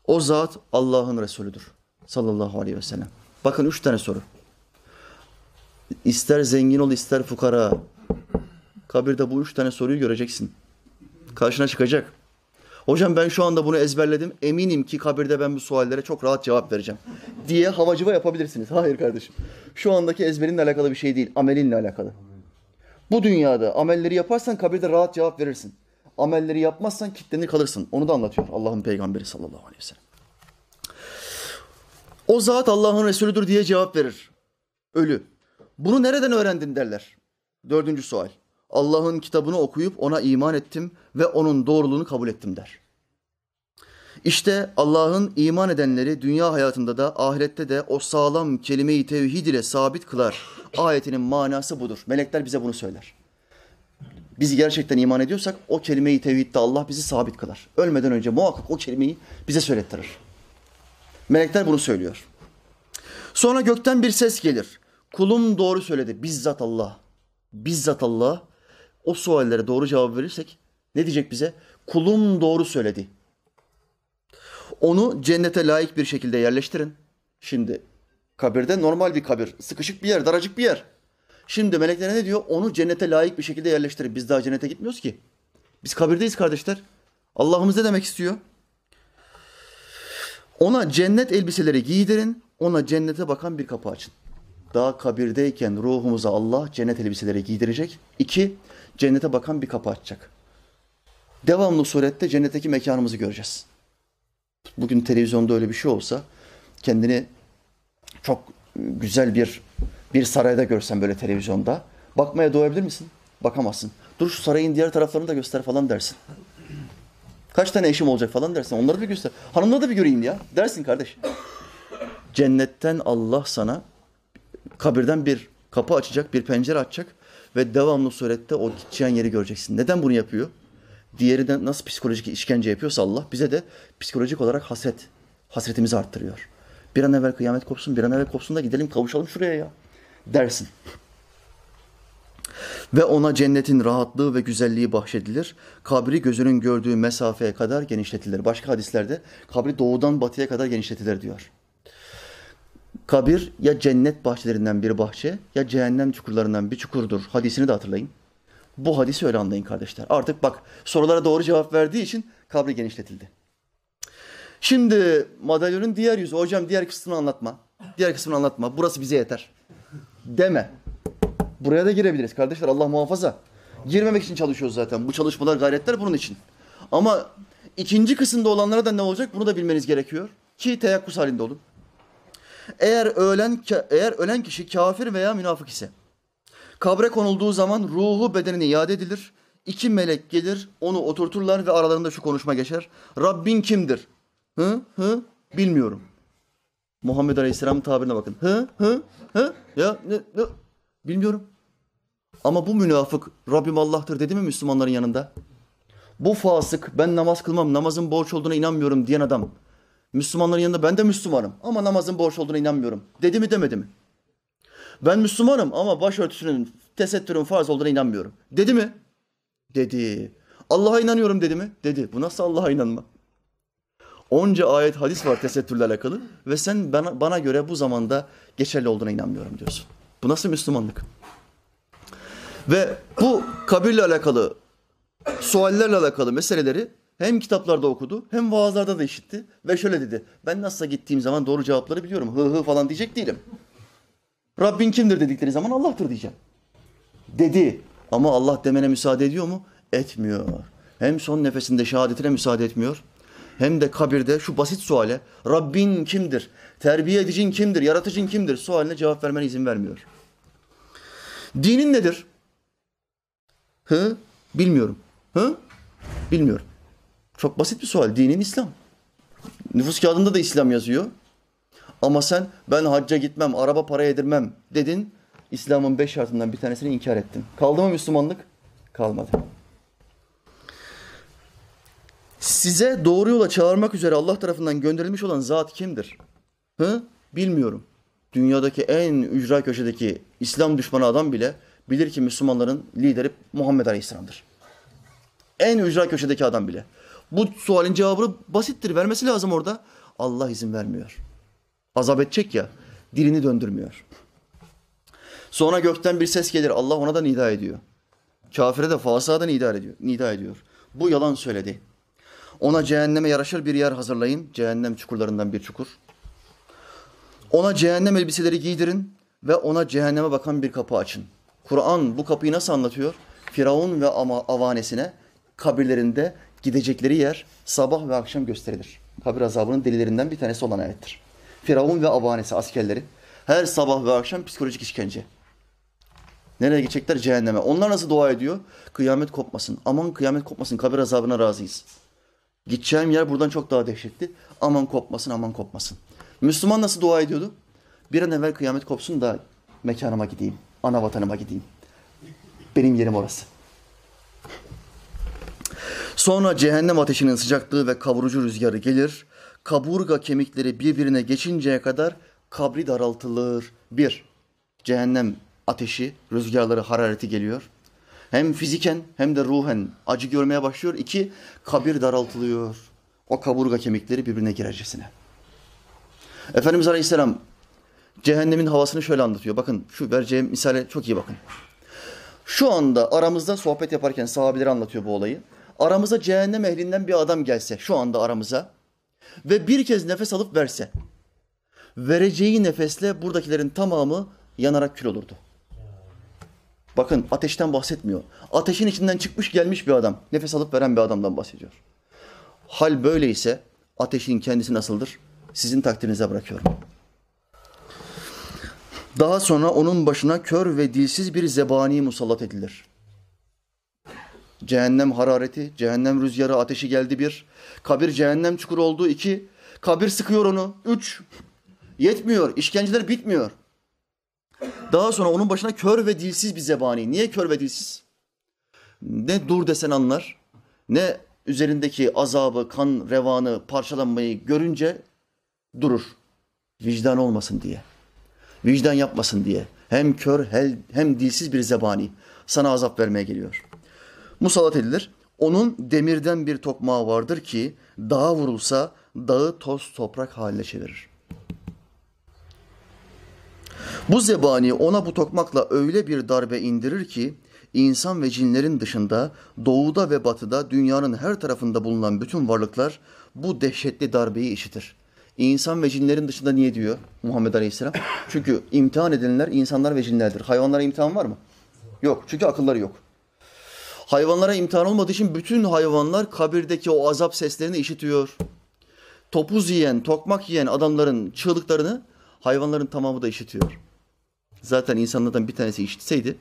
O zat Allah'ın Resulüdür. Sallallahu aleyhi ve sellem. Bakın üç tane soru. İster zengin ol ister fukara. Kabirde bu üç tane soruyu göreceksin. Karşına çıkacak. Hocam ben şu anda bunu ezberledim. Eminim ki kabirde ben bu suallere çok rahat cevap vereceğim. Diye havacıva yapabilirsiniz. Hayır kardeşim. Şu andaki ezberinle alakalı bir şey değil. Amelinle alakalı. Bu dünyada amelleri yaparsan kabirde rahat cevap verirsin. Amelleri yapmazsan kitlenir kalırsın. Onu da anlatıyor Allah'ın peygamberi sallallahu aleyhi ve sellem. O zat Allah'ın Resulüdür diye cevap verir. Ölü. Bunu nereden öğrendin derler. Dördüncü sual. Allah'ın kitabını okuyup ona iman ettim ve onun doğruluğunu kabul ettim der. İşte Allah'ın iman edenleri dünya hayatında da ahirette de o sağlam kelime-i tevhid ile sabit kılar. Ayetinin manası budur. Melekler bize bunu söyler. Biz gerçekten iman ediyorsak o kelime-i tevhidde Allah bizi sabit kılar. Ölmeden önce muhakkak o kelimeyi bize söylettirir. Melekler bunu söylüyor. Sonra gökten bir ses gelir. Kulum doğru söyledi. Bizzat Allah. Bizzat Allah. O suallere doğru cevap verirsek ne diyecek bize? Kulum doğru söyledi. Onu cennete layık bir şekilde yerleştirin. Şimdi kabirde normal bir kabir. Sıkışık bir yer, daracık bir yer. Şimdi melekler ne diyor? Onu cennete layık bir şekilde yerleştirin. Biz daha cennete gitmiyoruz ki. Biz kabirdeyiz kardeşler. Allah'ımız ne demek istiyor? Ona cennet elbiseleri giydirin. Ona cennete bakan bir kapı açın. Daha kabirdeyken ruhumuza Allah cennet elbiseleri giydirecek. İki, cennete bakan bir kapı açacak. Devamlı surette cennetteki mekanımızı göreceğiz. Bugün televizyonda öyle bir şey olsa kendini çok güzel bir bir sarayda görsen böyle televizyonda bakmaya doyabilir misin? Bakamazsın. Dur şu sarayın diğer taraflarını da göster falan dersin. Kaç tane eşim olacak falan dersin. Onları bir göster. Hanımları da bir göreyim ya dersin kardeş. Cennetten Allah sana kabirden bir kapı açacak, bir pencere açacak ve devamlı surette o gideceğin yeri göreceksin. Neden bunu yapıyor? Diğeri de nasıl psikolojik işkence yapıyorsa Allah bize de psikolojik olarak hasret, hasretimizi arttırıyor. Bir an evvel kıyamet kopsun, bir an evvel kopsun da gidelim kavuşalım şuraya ya dersin. Ve ona cennetin rahatlığı ve güzelliği bahşedilir. Kabri gözünün gördüğü mesafeye kadar genişletilir. Başka hadislerde kabri doğudan batıya kadar genişletilir diyor. Kabir ya cennet bahçelerinden bir bahçe ya cehennem çukurlarından bir çukurdur. Hadisini de hatırlayın. Bu hadisi öyle anlayın kardeşler. Artık bak sorulara doğru cevap verdiği için kabri genişletildi. Şimdi madalyonun diğer yüzü. Hocam diğer kısmını anlatma. Diğer kısmını anlatma. Burası bize yeter. Deme. Buraya da girebiliriz kardeşler Allah muhafaza. Girmemek için çalışıyoruz zaten. Bu çalışmalar gayretler bunun için. Ama ikinci kısımda olanlara da ne olacak bunu da bilmeniz gerekiyor. Ki teyakkuz halinde olun. Eğer ölen eğer ölen kişi kafir veya münafık ise kabre konulduğu zaman ruhu bedenine iade edilir. İki melek gelir, onu oturturlar ve aralarında şu konuşma geçer. Rabbin kimdir? Hı? Hı? Bilmiyorum. Muhammed Aleyhisselam tabirine bakın. Hı? Hı? Hı? Ya ne? ne? Bilmiyorum. Ama bu münafık Rabbim Allah'tır dedi mi Müslümanların yanında? Bu fasık ben namaz kılmam, namazın borç olduğuna inanmıyorum diyen adam. Müslümanların yanında ben de Müslümanım ama namazın borç olduğuna inanmıyorum. Dedi mi demedi mi? Ben Müslümanım ama başörtüsünün, tesettürün farz olduğuna inanmıyorum. Dedi mi? Dedi. Allah'a inanıyorum dedi mi? Dedi. Bu nasıl Allah'a inanma? Onca ayet hadis var tesettürle alakalı ve sen bana, bana göre bu zamanda geçerli olduğuna inanmıyorum diyorsun. Bu nasıl Müslümanlık? Ve bu kabirle alakalı, suallerle alakalı meseleleri hem kitaplarda okudu hem vaazlarda da işitti. Ve şöyle dedi, ben nasılsa gittiğim zaman doğru cevapları biliyorum. Hı hı falan diyecek değilim. Rabbin kimdir dedikleri zaman Allah'tır diyeceğim. Dedi ama Allah demene müsaade ediyor mu? Etmiyor. Hem son nefesinde şehadetine müsaade etmiyor hem de kabirde şu basit suale Rabbin kimdir? Terbiye edicin kimdir? Yaratıcın kimdir? Sualine cevap vermene izin vermiyor. Dinin nedir? Hı? Bilmiyorum. Hı? Bilmiyorum. Çok basit bir sual. Dinin İslam. Nüfus kağıdında da İslam yazıyor. Ama sen ben hacca gitmem, araba para yedirmem dedin. İslam'ın beş şartından bir tanesini inkar ettin. Kaldı mı Müslümanlık? Kalmadı. Size doğru yola çağırmak üzere Allah tarafından gönderilmiş olan zat kimdir? Hı? Bilmiyorum. Dünyadaki en ücra köşedeki İslam düşmanı adam bile bilir ki Müslümanların lideri Muhammed Aleyhisselam'dır. En ücra köşedeki adam bile. Bu sualin cevabını basittir. Vermesi lazım orada. Allah izin vermiyor. Azap edecek ya. Dilini döndürmüyor. Sonra gökten bir ses gelir. Allah ona da nida ediyor. Kafire de fasığa nida ediyor. Nida ediyor. Bu yalan söyledi. Ona cehenneme yaraşır bir yer hazırlayın. Cehennem çukurlarından bir çukur. Ona cehennem elbiseleri giydirin ve ona cehenneme bakan bir kapı açın. Kur'an bu kapıyı nasıl anlatıyor? Firavun ve ama avanesine kabirlerinde gidecekleri yer sabah ve akşam gösterilir. Kabir azabının delilerinden bir tanesi olan ayettir. Firavun ve avanesi askerleri her sabah ve akşam psikolojik işkence. Nereye gidecekler? Cehenneme. Onlar nasıl dua ediyor? Kıyamet kopmasın. Aman kıyamet kopmasın. Kabir azabına razıyız. Gideceğim yer buradan çok daha dehşetli. Aman kopmasın, aman kopmasın. Müslüman nasıl dua ediyordu? Bir an evvel kıyamet kopsun da mekanıma gideyim. Ana vatanıma gideyim. Benim yerim orası. Sonra cehennem ateşinin sıcaklığı ve kavurucu rüzgarı gelir. Kaburga kemikleri birbirine geçinceye kadar kabri daraltılır. Bir, cehennem ateşi, rüzgarları, harareti geliyor. Hem fiziken hem de ruhen acı görmeye başlıyor. İki, kabir daraltılıyor. O kaburga kemikleri birbirine girercesine. Efendimiz Aleyhisselam cehennemin havasını şöyle anlatıyor. Bakın şu vereceğim misale çok iyi bakın. Şu anda aramızda sohbet yaparken sahabeleri anlatıyor bu olayı. Aramıza cehennem ehlinden bir adam gelse şu anda aramıza ve bir kez nefes alıp verse vereceği nefesle buradakilerin tamamı yanarak kül olurdu. Bakın ateşten bahsetmiyor. Ateşin içinden çıkmış gelmiş bir adam. Nefes alıp veren bir adamdan bahsediyor. Hal böyleyse ateşin kendisi nasıldır? Sizin takdirinize bırakıyorum. Daha sonra onun başına kör ve dilsiz bir zebani musallat edilir. Cehennem harareti, cehennem rüzgarı, ateşi geldi bir. Kabir cehennem çukuru oldu iki. Kabir sıkıyor onu üç. Yetmiyor, işkenceler bitmiyor. Daha sonra onun başına kör ve dilsiz bir zebani. Niye kör ve dilsiz? Ne dur desen anlar, ne üzerindeki azabı, kan revanı, parçalanmayı görünce durur. Vicdan olmasın diye. Vicdan yapmasın diye. Hem kör hem dilsiz bir zebani sana azap vermeye geliyor. Musallat edilir. Onun demirden bir tokmağı vardır ki dağa vurulsa dağı toz toprak haline çevirir. Bu zebani ona bu tokmakla öyle bir darbe indirir ki insan ve cinlerin dışında doğuda ve batıda dünyanın her tarafında bulunan bütün varlıklar bu dehşetli darbeyi işitir. İnsan ve cinlerin dışında niye diyor Muhammed Aleyhisselam? Çünkü imtihan edilenler insanlar ve cinlerdir. Hayvanlara imtihan var mı? Yok. Çünkü akılları yok. Hayvanlara imtihan olmadığı için bütün hayvanlar kabirdeki o azap seslerini işitiyor. Topuz yiyen, tokmak yiyen adamların çığlıklarını hayvanların tamamı da işitiyor. Zaten insanlardan bir tanesi işitseydi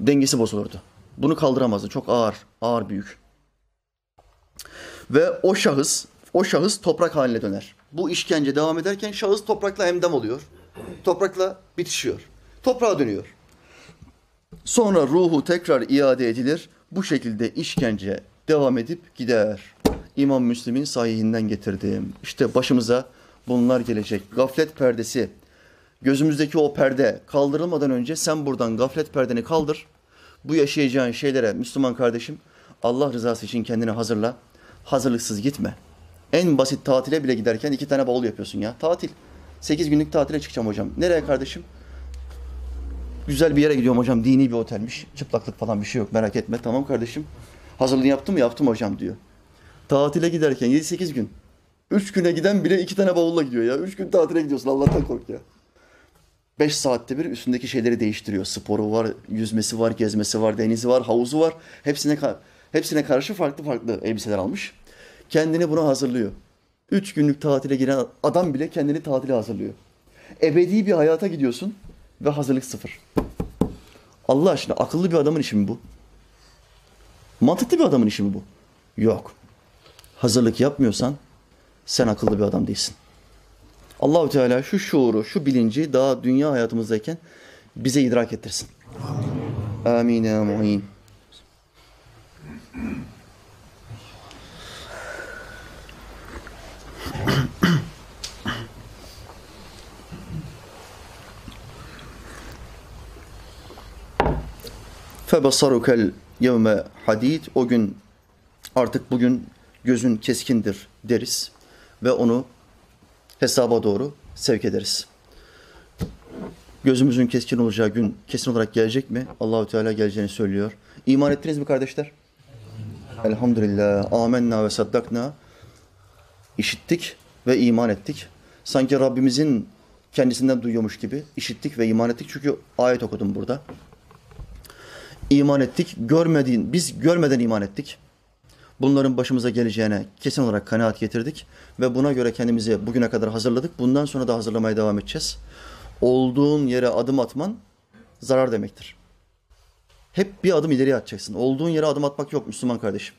dengesi bozulurdu. Bunu kaldıramazdı. Çok ağır, ağır büyük. Ve o şahıs, o şahıs toprak haline döner. Bu işkence devam ederken şahıs toprakla hemdem oluyor. Toprakla bitişiyor. Toprağa dönüyor. Sonra ruhu tekrar iade edilir. Bu şekilde işkence devam edip gider. İmam Müslim'in sahihinden getirdim. İşte başımıza bunlar gelecek. Gaflet perdesi, gözümüzdeki o perde kaldırılmadan önce sen buradan gaflet perdeni kaldır. Bu yaşayacağın şeylere Müslüman kardeşim Allah rızası için kendini hazırla. Hazırlıksız gitme. En basit tatile bile giderken iki tane bavul yapıyorsun ya. Tatil. Sekiz günlük tatile çıkacağım hocam. Nereye kardeşim? Güzel bir yere gidiyorum hocam. Dini bir otelmiş. Çıplaklık falan bir şey yok. Merak etme. Tamam kardeşim. Hazırlığını yaptım mı? Yaptım hocam diyor. Tatile giderken 7-8 gün. Üç güne giden bile iki tane bavulla gidiyor ya. Üç gün tatile gidiyorsun. Allah'tan kork ya. Beş saatte bir üstündeki şeyleri değiştiriyor. Sporu var, yüzmesi var, gezmesi var, denizi var, havuzu var. Hepsine hepsine karşı farklı farklı elbiseler almış. Kendini buna hazırlıyor. Üç günlük tatile giren adam bile kendini tatile hazırlıyor. Ebedi bir hayata gidiyorsun ve hazırlık sıfır. Allah aşkına akıllı bir adamın işi mi bu? Mantıklı bir adamın işi mi bu? Yok. Hazırlık yapmıyorsan sen akıllı bir adam değilsin. Allahu Teala şu şuuru, şu bilinci daha dünya hayatımızdayken bize idrak ettirsin. Amin ya Febasarukel yevme hadid. O gün Artık bugün gözün keskindir deriz ve onu hesaba doğru sevk ederiz. Gözümüzün keskin olacağı gün kesin olarak gelecek mi? Allahü Teala geleceğini söylüyor. İman ettiniz mi kardeşler? Elhamdülillah. Amenna ve saddakna. İşittik ve iman ettik. Sanki Rabbimizin kendisinden duyuyormuş gibi işittik ve iman ettik. Çünkü ayet okudum burada. İman ettik. Görmediğin, biz görmeden iman ettik. Bunların başımıza geleceğine kesin olarak kanaat getirdik ve buna göre kendimizi bugüne kadar hazırladık. Bundan sonra da hazırlamaya devam edeceğiz. Olduğun yere adım atman zarar demektir. Hep bir adım ileriye atacaksın. Olduğun yere adım atmak yok Müslüman kardeşim.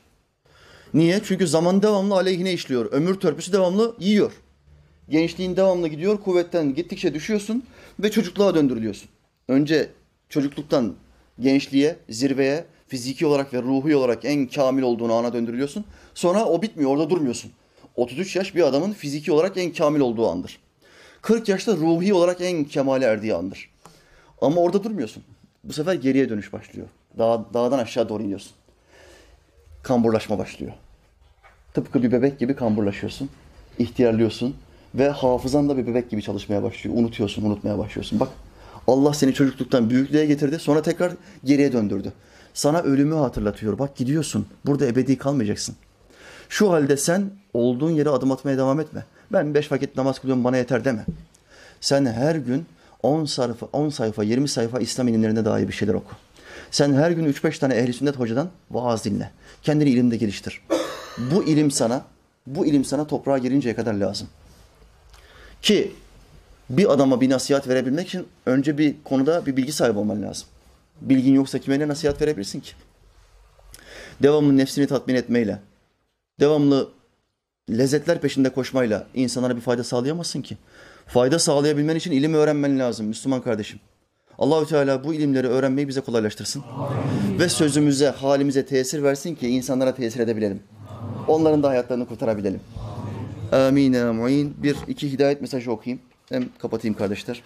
Niye? Çünkü zaman devamlı aleyhine işliyor. Ömür törpüsü devamlı yiyor. Gençliğin devamlı gidiyor. Kuvvetten gittikçe düşüyorsun ve çocukluğa döndürülüyorsun. Önce çocukluktan gençliğe, zirveye, fiziki olarak ve ruhi olarak en kamil olduğunu ana döndürülüyorsun. Sonra o bitmiyor, orada durmuyorsun. 33 yaş bir adamın fiziki olarak en kamil olduğu andır. 40 yaşta ruhi olarak en kemale erdiği andır. Ama orada durmuyorsun. Bu sefer geriye dönüş başlıyor. Dağ, dağdan aşağı doğru iniyorsun. Kamburlaşma başlıyor. Tıpkı bir bebek gibi kamburlaşıyorsun. ihtiyarlıyorsun ve hafızan da bir bebek gibi çalışmaya başlıyor. Unutuyorsun, unutmaya başlıyorsun. Bak Allah seni çocukluktan büyüklüğe getirdi. Sonra tekrar geriye döndürdü. Sana ölümü hatırlatıyor. Bak gidiyorsun. Burada ebedi kalmayacaksın. Şu halde sen olduğun yere adım atmaya devam etme. Ben beş vakit namaz kılıyorum bana yeter deme. Sen her gün 10 sayfa, 10 sayfa, 20 sayfa İslam ilimlerine dair bir şeyler oku. Sen her gün 3-5 tane ehli sünnet hocadan vaaz dinle. Kendini ilimde geliştir. Bu ilim sana, bu ilim sana toprağa girinceye kadar lazım. Ki bir adama bir nasihat verebilmek için önce bir konuda bir bilgi sahibi olman lazım. Bilgin yoksa kime ne nasihat verebilirsin ki? Devamlı nefsini tatmin etmeyle, devamlı lezzetler peşinde koşmayla insanlara bir fayda sağlayamazsın ki. Fayda sağlayabilmen için ilim öğrenmen lazım Müslüman kardeşim. Allahü Teala bu ilimleri öğrenmeyi bize kolaylaştırsın. Amin. Ve sözümüze, halimize tesir versin ki insanlara tesir edebilelim. Onların da hayatlarını kurtarabilelim. Amin. Amin. Bir iki hidayet mesajı okuyayım. Hem kapatayım kardeşler.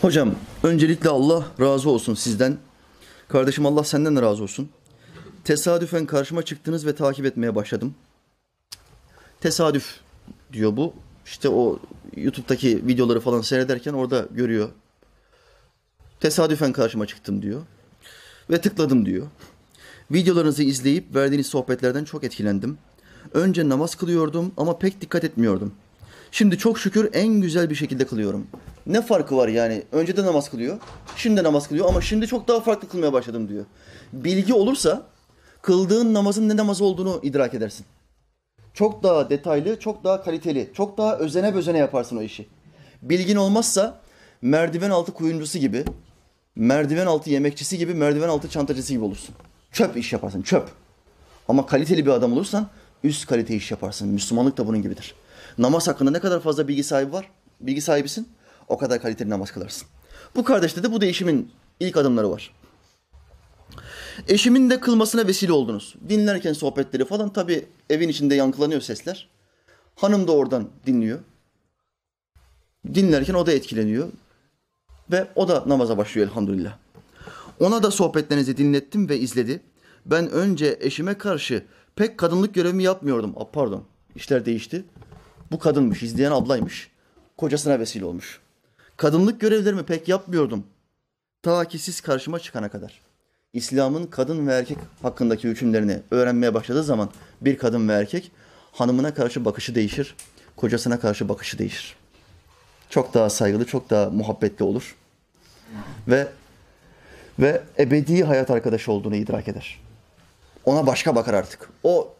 Hocam öncelikle Allah razı olsun sizden. Kardeşim Allah senden de razı olsun. Tesadüfen karşıma çıktınız ve takip etmeye başladım. Tesadüf diyor bu. İşte o YouTube'daki videoları falan seyrederken orada görüyor. Tesadüfen karşıma çıktım diyor. Ve tıkladım diyor. Videolarınızı izleyip verdiğiniz sohbetlerden çok etkilendim. Önce namaz kılıyordum ama pek dikkat etmiyordum. Şimdi çok şükür en güzel bir şekilde kılıyorum. Ne farkı var yani? Önce de namaz kılıyor, şimdi de namaz kılıyor ama şimdi çok daha farklı kılmaya başladım diyor. Bilgi olursa kıldığın namazın ne namaz olduğunu idrak edersin. Çok daha detaylı, çok daha kaliteli, çok daha özene bözene yaparsın o işi. Bilgin olmazsa merdiven altı kuyumcusu gibi, merdiven altı yemekçisi gibi, merdiven altı çantacısı gibi olursun. Çöp iş yaparsın, çöp. Ama kaliteli bir adam olursan üst kalite iş yaparsın. Müslümanlık da bunun gibidir. Namaz hakkında ne kadar fazla bilgi sahibi var, bilgi sahibisin, o kadar kaliteli namaz kılarsın. Bu kardeşte de bu değişimin ilk adımları var. Eşimin de kılmasına vesile oldunuz. Dinlerken sohbetleri falan tabii evin içinde yankılanıyor sesler. Hanım da oradan dinliyor. Dinlerken o da etkileniyor. Ve o da namaza başlıyor elhamdülillah. Ona da sohbetlerinizi dinlettim ve izledi. Ben önce eşime karşı pek kadınlık görevimi yapmıyordum. A, pardon, işler değişti. Bu kadınmış, izleyen ablaymış. Kocasına vesile olmuş. Kadınlık görevlerimi pek yapmıyordum. Ta ki siz karşıma çıkana kadar. İslam'ın kadın ve erkek hakkındaki hükümlerini öğrenmeye başladığı zaman bir kadın ve erkek hanımına karşı bakışı değişir, kocasına karşı bakışı değişir. Çok daha saygılı, çok daha muhabbetli olur. Ve ve ebedi hayat arkadaşı olduğunu idrak eder. Ona başka bakar artık. O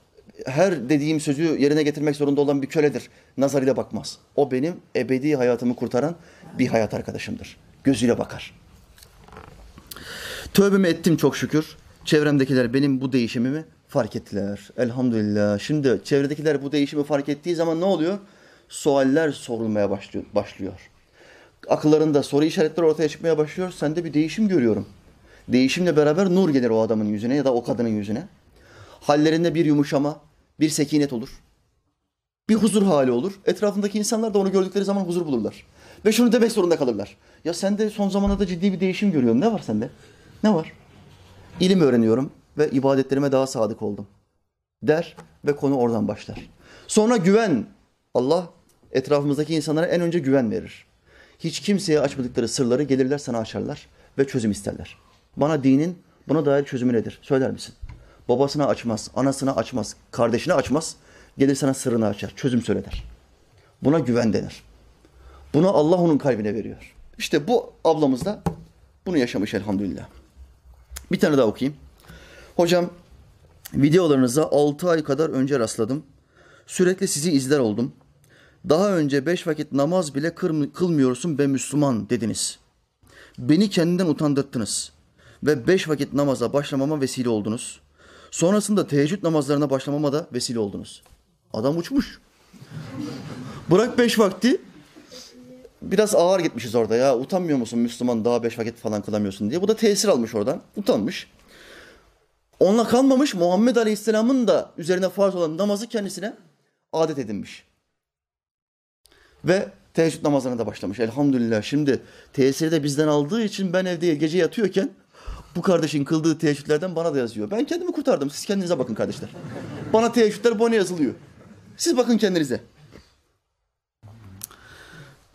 her dediğim sözü yerine getirmek zorunda olan bir köledir. Nazarıyla bakmaz. O benim ebedi hayatımı kurtaran bir hayat arkadaşımdır. Gözüyle bakar. Tövbemi ettim çok şükür. Çevremdekiler benim bu değişimimi fark ettiler. Elhamdülillah. Şimdi çevredekiler bu değişimi fark ettiği zaman ne oluyor? Sualler sorulmaya başlıyor. Akıllarında soru işaretleri ortaya çıkmaya başlıyor. Sen de bir değişim görüyorum. Değişimle beraber nur gelir o adamın yüzüne ya da o kadının yüzüne. Hallerinde bir yumuşama, bir sekinet olur. Bir huzur hali olur. Etrafındaki insanlar da onu gördükleri zaman huzur bulurlar. Ve şunu demek zorunda kalırlar. Ya sen de son zamanlarda ciddi bir değişim görüyorum. Ne var sende? Ne var? İlim öğreniyorum ve ibadetlerime daha sadık oldum. Der ve konu oradan başlar. Sonra güven. Allah etrafımızdaki insanlara en önce güven verir. Hiç kimseye açmadıkları sırları gelirler sana açarlar ve çözüm isterler. Bana dinin buna dair çözümü nedir? Söyler misin? Babasına açmaz, anasına açmaz, kardeşine açmaz. Gelir sana sırrını açar, çözüm söyler. Buna güven denir. Bunu Allah onun kalbine veriyor. İşte bu ablamız da bunu yaşamış elhamdülillah. Bir tane daha okuyayım. Hocam videolarınıza 6 ay kadar önce rastladım. Sürekli sizi izler oldum. Daha önce beş vakit namaz bile kılmıyorsun be Müslüman dediniz. Beni kendinden utandırttınız. Ve beş vakit namaza başlamama vesile oldunuz. Sonrasında teheccüd namazlarına başlamama da vesile oldunuz. Adam uçmuş. Bırak beş vakti. Biraz ağır gitmişiz orada ya. Utanmıyor musun Müslüman daha beş vakit falan kılamıyorsun diye. Bu da tesir almış oradan. Utanmış. Onunla kalmamış Muhammed Aleyhisselam'ın da üzerine farz olan namazı kendisine adet edinmiş. Ve teheccüd namazına da başlamış. Elhamdülillah. Şimdi tesiri de bizden aldığı için ben evde gece yatıyorken bu kardeşin kıldığı teheccüdlerden bana da yazıyor. Ben kendimi kurtardım. Siz kendinize bakın kardeşler. Bana teheccüdler bana yazılıyor. Siz bakın kendinize.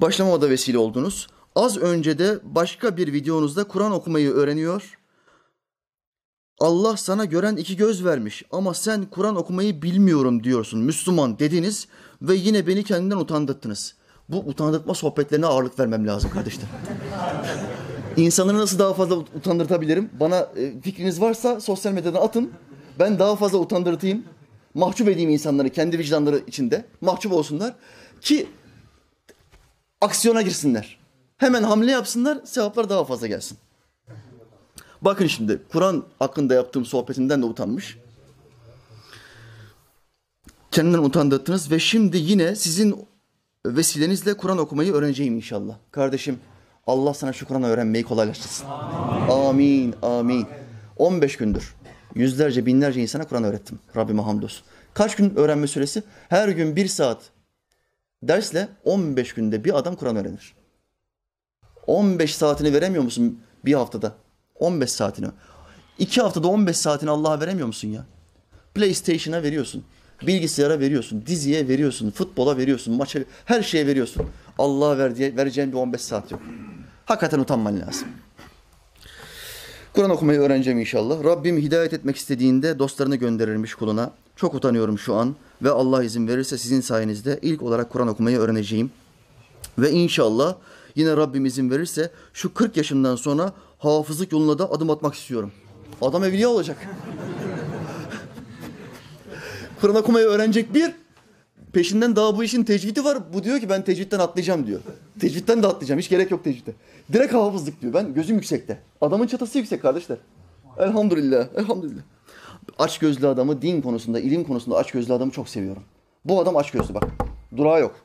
Başlamama da vesile oldunuz. Az önce de başka bir videonuzda Kur'an okumayı öğreniyor. Allah sana gören iki göz vermiş ama sen Kur'an okumayı bilmiyorum diyorsun Müslüman dediniz ve yine beni kendinden utandırttınız. Bu utandırtma sohbetlerine ağırlık vermem lazım kardeşler. İnsanları nasıl daha fazla utandırtabilirim? Bana e, fikriniz varsa sosyal medyadan atın. Ben daha fazla utandırtayım. Mahcup edeyim insanları kendi vicdanları içinde. Mahcup olsunlar. Ki aksiyona girsinler. Hemen hamle yapsınlar, sevaplar daha fazla gelsin. Bakın şimdi Kur'an hakkında yaptığım sohbetinden de utanmış. Kendinden utandırttınız ve şimdi yine sizin vesilenizle Kur'an okumayı öğreneceğim inşallah. Kardeşim Allah sana şu Kur'an'ı öğrenmeyi kolaylaştırsın. Amin, amin. 15 gündür yüzlerce, binlerce insana Kur'an öğrettim. Rabbime hamdolsun. Kaç gün öğrenme süresi? Her gün bir saat dersle 15 günde bir adam Kur'an öğrenir. 15 saatini veremiyor musun bir haftada? 15 saatini. İki haftada 15 saatini Allah'a veremiyor musun ya? PlayStation'a veriyorsun. Bilgisayara veriyorsun. Diziye veriyorsun. Futbola veriyorsun. Maça her şeye veriyorsun. Allah'a ver diye vereceğin bir 15 saat yok. Hakikaten utanman lazım. Kur'an okumayı öğreneceğim inşallah. Rabbim hidayet etmek istediğinde dostlarını gönderirmiş kuluna. Çok utanıyorum şu an ve Allah izin verirse sizin sayenizde ilk olarak Kur'an okumayı öğreneceğim. Ve inşallah yine Rabbim izin verirse şu 40 yaşından sonra hafızlık yoluna da adım atmak istiyorum. Adam evliya olacak. Kur'an okumayı öğrenecek bir, peşinden daha bu işin tecvidi var. Bu diyor ki ben tecvitten atlayacağım diyor. Tecvitten de atlayacağım. Hiç gerek yok tecvide. Direkt hafızlık diyor. Ben gözüm yüksekte. Adamın çatası yüksek kardeşler. Elhamdülillah. Elhamdülillah. Aç gözlü adamı din konusunda, ilim konusunda aç gözlü adamı çok seviyorum. Bu adam aç gözlü bak. Durağı yok.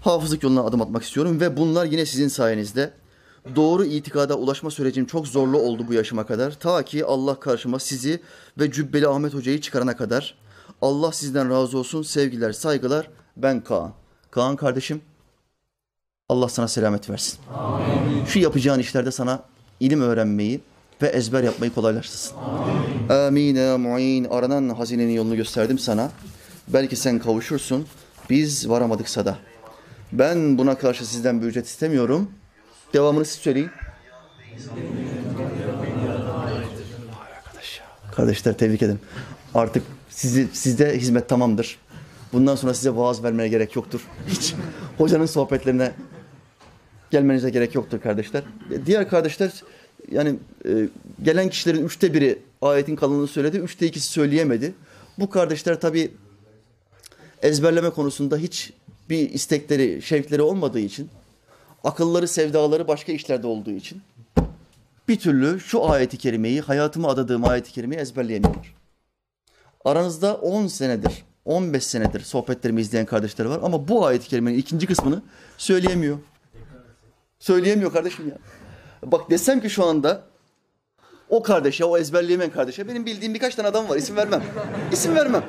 Hafızlık yoluna adım atmak istiyorum ve bunlar yine sizin sayenizde. Doğru itikada ulaşma sürecim çok zorlu oldu bu yaşıma kadar. Ta ki Allah karşıma sizi ve Cübbeli Ahmet Hoca'yı çıkarana kadar. Allah sizden razı olsun. Sevgiler, saygılar. Ben Kaan. Kaan kardeşim Allah sana selamet versin. Amin. Şu yapacağın işlerde sana ilim öğrenmeyi ve ezber yapmayı kolaylaştırsın. Amin. Amin mu'in. Aranan hazinenin yolunu gösterdim sana. Belki sen kavuşursun. Biz varamadıksa da. Ben buna karşı sizden bir ücret istemiyorum. Devamını siz söyleyin. Kardeşler tebrik ederim. Artık sizi, sizde hizmet tamamdır. Bundan sonra size vaaz vermeye gerek yoktur. Hiç hocanın sohbetlerine gelmenize gerek yoktur kardeşler. Diğer kardeşler yani e, gelen kişilerin üçte biri ayetin kalınlığını söyledi, üçte ikisi söyleyemedi. Bu kardeşler tabi ezberleme konusunda hiç bir istekleri, şevkleri olmadığı için, akılları, sevdaları başka işlerde olduğu için bir türlü şu ayeti kerimeyi, hayatıma adadığım ayeti kerimeyi ezberleyemiyorlar. Aranızda 10 senedir, 15 senedir sohbetlerimi izleyen kardeşler var ama bu ayet-i kerimenin ikinci kısmını söyleyemiyor. Söyleyemiyor kardeşim ya. Bak desem ki şu anda o kardeşe, o ezberleyemeyen kardeşe benim bildiğim birkaç tane adam var. İsim vermem. İsim vermem.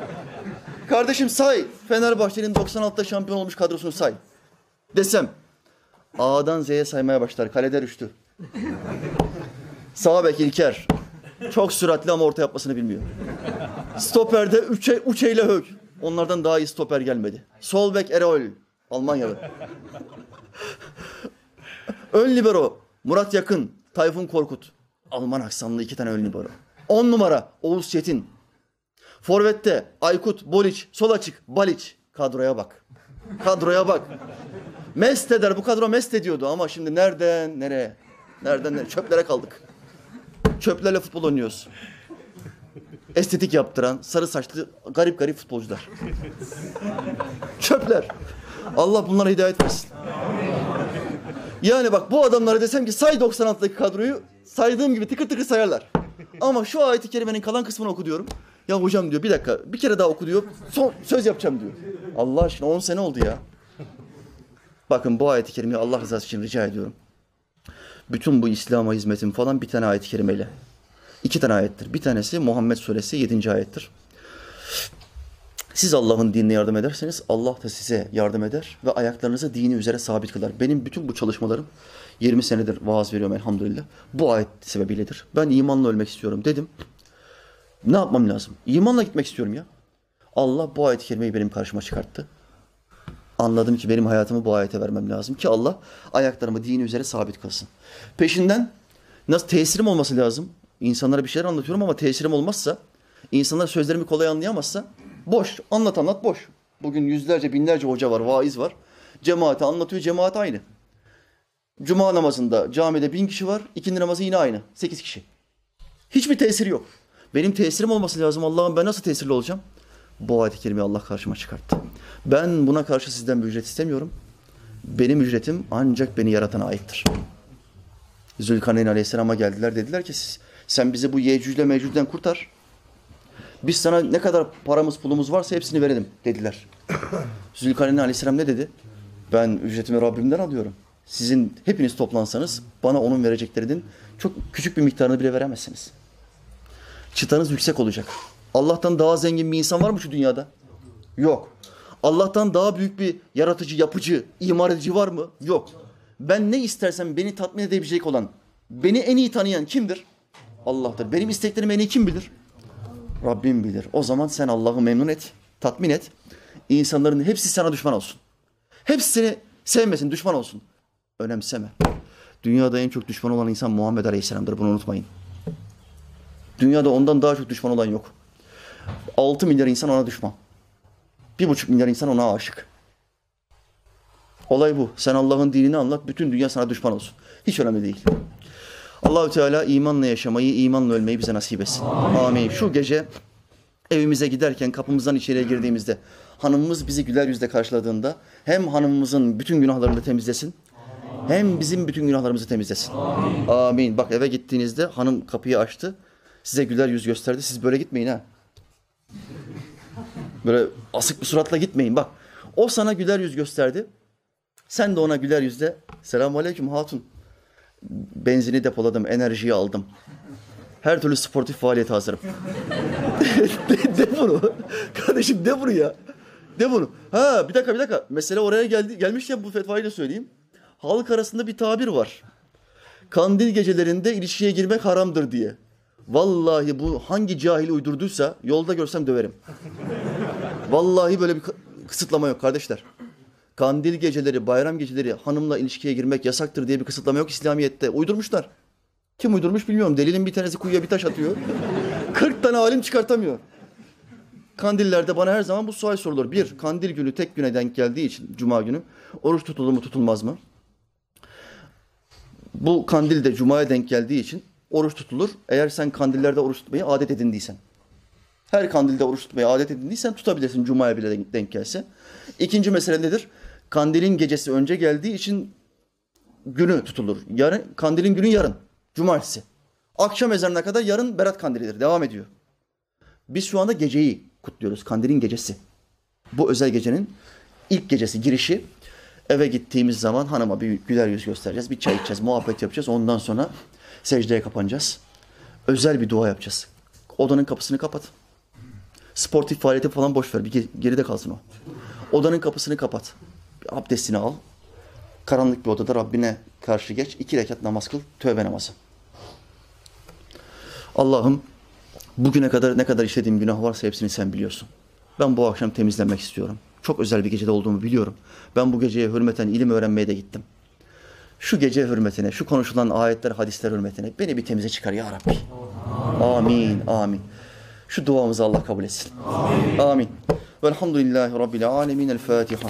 Kardeşim say. Fenerbahçe'nin 96'da şampiyon olmuş kadrosunu say. desem A'dan Z'ye saymaya başlar. Kalede Rüştü. Sağ bek İlker. Çok süratli ama orta yapmasını bilmiyor. Stoper'de Üçe, Uçe ile Hök. Onlardan daha iyi stoper gelmedi. Sol bek Erol. Almanyalı. Ön libero Murat Yakın, Tayfun Korkut. Alman aksanlı iki tane ön libero. On numara Oğuz Çetin. Forvet'te Aykut, Boliç, sol açık, Baliç. Kadroya bak. Kadroya bak. Mest eder. Bu kadro mest ediyordu ama şimdi nereden nereye? Nereden nereye? Çöplere kaldık. Çöplerle futbol oynuyoruz. Estetik yaptıran, sarı saçlı, garip garip futbolcular. Çöpler. Allah bunlara hidayet versin. Yani bak bu adamlara desem ki say 96'daki kadroyu saydığım gibi tıkır tıkır sayarlar. Ama şu ayeti kerimenin kalan kısmını oku diyorum. Ya hocam diyor bir dakika bir kere daha oku diyor. Son söz yapacağım diyor. Allah aşkına 10 sene oldu ya. Bakın bu ayeti kerimeyi Allah rızası için rica ediyorum. Bütün bu İslam'a hizmetin falan bir tane ayet-i kerimeyle. İki tane ayettir. Bir tanesi Muhammed Suresi 7. ayettir. Siz Allah'ın dinine yardım ederseniz Allah da size yardım eder ve ayaklarınızı dini üzere sabit kılar. Benim bütün bu çalışmalarım 20 senedir vaaz veriyorum elhamdülillah. Bu ayet sebebiyledir. Ben imanla ölmek istiyorum dedim. Ne yapmam lazım? İmanla gitmek istiyorum ya. Allah bu ayet-i kerimeyi benim karşıma çıkarttı. Anladım ki benim hayatımı bu ayete vermem lazım ki Allah ayaklarımı dini üzere sabit kılsın. Peşinden nasıl tesirim olması lazım? İnsanlara bir şeyler anlatıyorum ama tesirim olmazsa, insanlar sözlerimi kolay anlayamazsa boş, anlat anlat boş. Bugün yüzlerce, binlerce hoca var, vaiz var. Cemaate anlatıyor, cemaat aynı. Cuma namazında camide bin kişi var, ikindi namazı yine aynı, sekiz kişi. Hiçbir tesiri yok. Benim tesirim olması lazım. Allah'ım ben nasıl tesirli olacağım? Bu ayet-i kerimeyi Allah karşıma çıkarttı. Ben buna karşı sizden bir ücret istemiyorum. Benim ücretim ancak beni yaratana aittir. Zülkarneyn Aleyhisselam'a geldiler. Dediler ki sen bizi bu Yecüc'le Mecüc'den kurtar. Biz sana ne kadar paramız pulumuz varsa hepsini verelim dediler. Zülkarneyn Aleyhisselam ne dedi? Ben ücretimi Rabbimden alıyorum. Sizin hepiniz toplansanız bana onun vereceklerinin çok küçük bir miktarını bile veremezsiniz. Çıtanız yüksek olacak. Allah'tan daha zengin bir insan var mı şu dünyada? Yok. Allah'tan daha büyük bir yaratıcı, yapıcı, imar edici var mı? Yok. Ben ne istersem beni tatmin edebilecek olan, beni en iyi tanıyan kimdir? Allah'tır. Benim isteklerimi en iyi kim bilir? Rabbim bilir. O zaman sen Allah'ı memnun et, tatmin et. İnsanların hepsi sana düşman olsun. Hepsi seni sevmesin, düşman olsun. Önemseme. Dünyada en çok düşman olan insan Muhammed Aleyhisselam'dır. Bunu unutmayın. Dünyada ondan daha çok düşman olan yok. 6 milyar insan ona düşman. Bir buçuk milyar insan ona aşık. Olay bu. Sen Allah'ın dinini anlat, bütün dünya sana düşman olsun. Hiç önemli değil. Allahü Teala imanla yaşamayı, imanla ölmeyi bize nasip etsin. Amin. Şu gece evimize giderken kapımızdan içeriye girdiğimizde hanımımız bizi güler yüzle karşıladığında hem hanımımızın bütün günahlarını temizlesin hem bizim bütün günahlarımızı temizlesin. Amin. Amin. Bak eve gittiğinizde hanım kapıyı açtı. Size güler yüz gösterdi. Siz böyle gitmeyin ha. Böyle asık bir suratla gitmeyin bak. O sana güler yüz gösterdi. Sen de ona güler yüzle selamun aleyküm hatun. Benzini depoladım, enerjiyi aldım. Her türlü sportif faaliyete hazırım. de, de bunu. Kardeşim de bunu ya. De bunu. Ha bir dakika bir dakika. Mesele oraya geldi, gelmişken bu fetvayı da söyleyeyim. Halk arasında bir tabir var. Kandil gecelerinde ilişkiye girmek haramdır diye. Vallahi bu hangi cahil uydurduysa yolda görsem döverim. Vallahi böyle bir kısıtlama yok kardeşler. Kandil geceleri, bayram geceleri hanımla ilişkiye girmek yasaktır diye bir kısıtlama yok İslamiyet'te. Uydurmuşlar. Kim uydurmuş bilmiyorum. Delinin bir tanesi kuyuya bir taş atıyor. 40 tane alim çıkartamıyor. Kandillerde bana her zaman bu sual sorulur. Bir, kandil günü tek güne denk geldiği için, cuma günü, oruç tutulur mu tutulmaz mı? Bu kandil de cumaya denk geldiği için oruç tutulur. Eğer sen kandillerde oruç tutmayı adet edindiysen. Her kandilde oruç tutmayı adet edindiysen tutabilirsin cumaya bile denk gelse. İkinci mesele nedir? Kandilin gecesi önce geldiği için günü tutulur. Yarın kandilin günü yarın. Cumartesi. Akşam ezanına kadar yarın Berat Kandilidir. Devam ediyor. Biz şu anda geceyi kutluyoruz. Kandilin gecesi. Bu özel gecenin ilk gecesi, girişi. Eve gittiğimiz zaman hanıma bir güler yüz göstereceğiz. Bir çay içeceğiz, muhabbet yapacağız. Ondan sonra secdeye kapanacağız. Özel bir dua yapacağız. Odanın kapısını kapat. Sportif faaliyeti falan boş ver. Bir geride kalsın o. Odanın kapısını kapat. Abdestini al. Karanlık bir odada Rabbine karşı geç. iki rekat namaz kıl. Tövbe namazı. Allah'ım bugüne kadar ne kadar işlediğim günah varsa hepsini sen biliyorsun. Ben bu akşam temizlenmek istiyorum. Çok özel bir gecede olduğumu biliyorum. Ben bu geceye hürmeten ilim öğrenmeye de gittim. Şu gece hürmetine, şu konuşulan ayetler, hadisler hürmetine beni bir temize çıkar ya Rabbi. Amin, amin. Şu duamızı Allah kabul etsin. Amin. Velhamdülillahi Rabbil alemin. El Fatiha.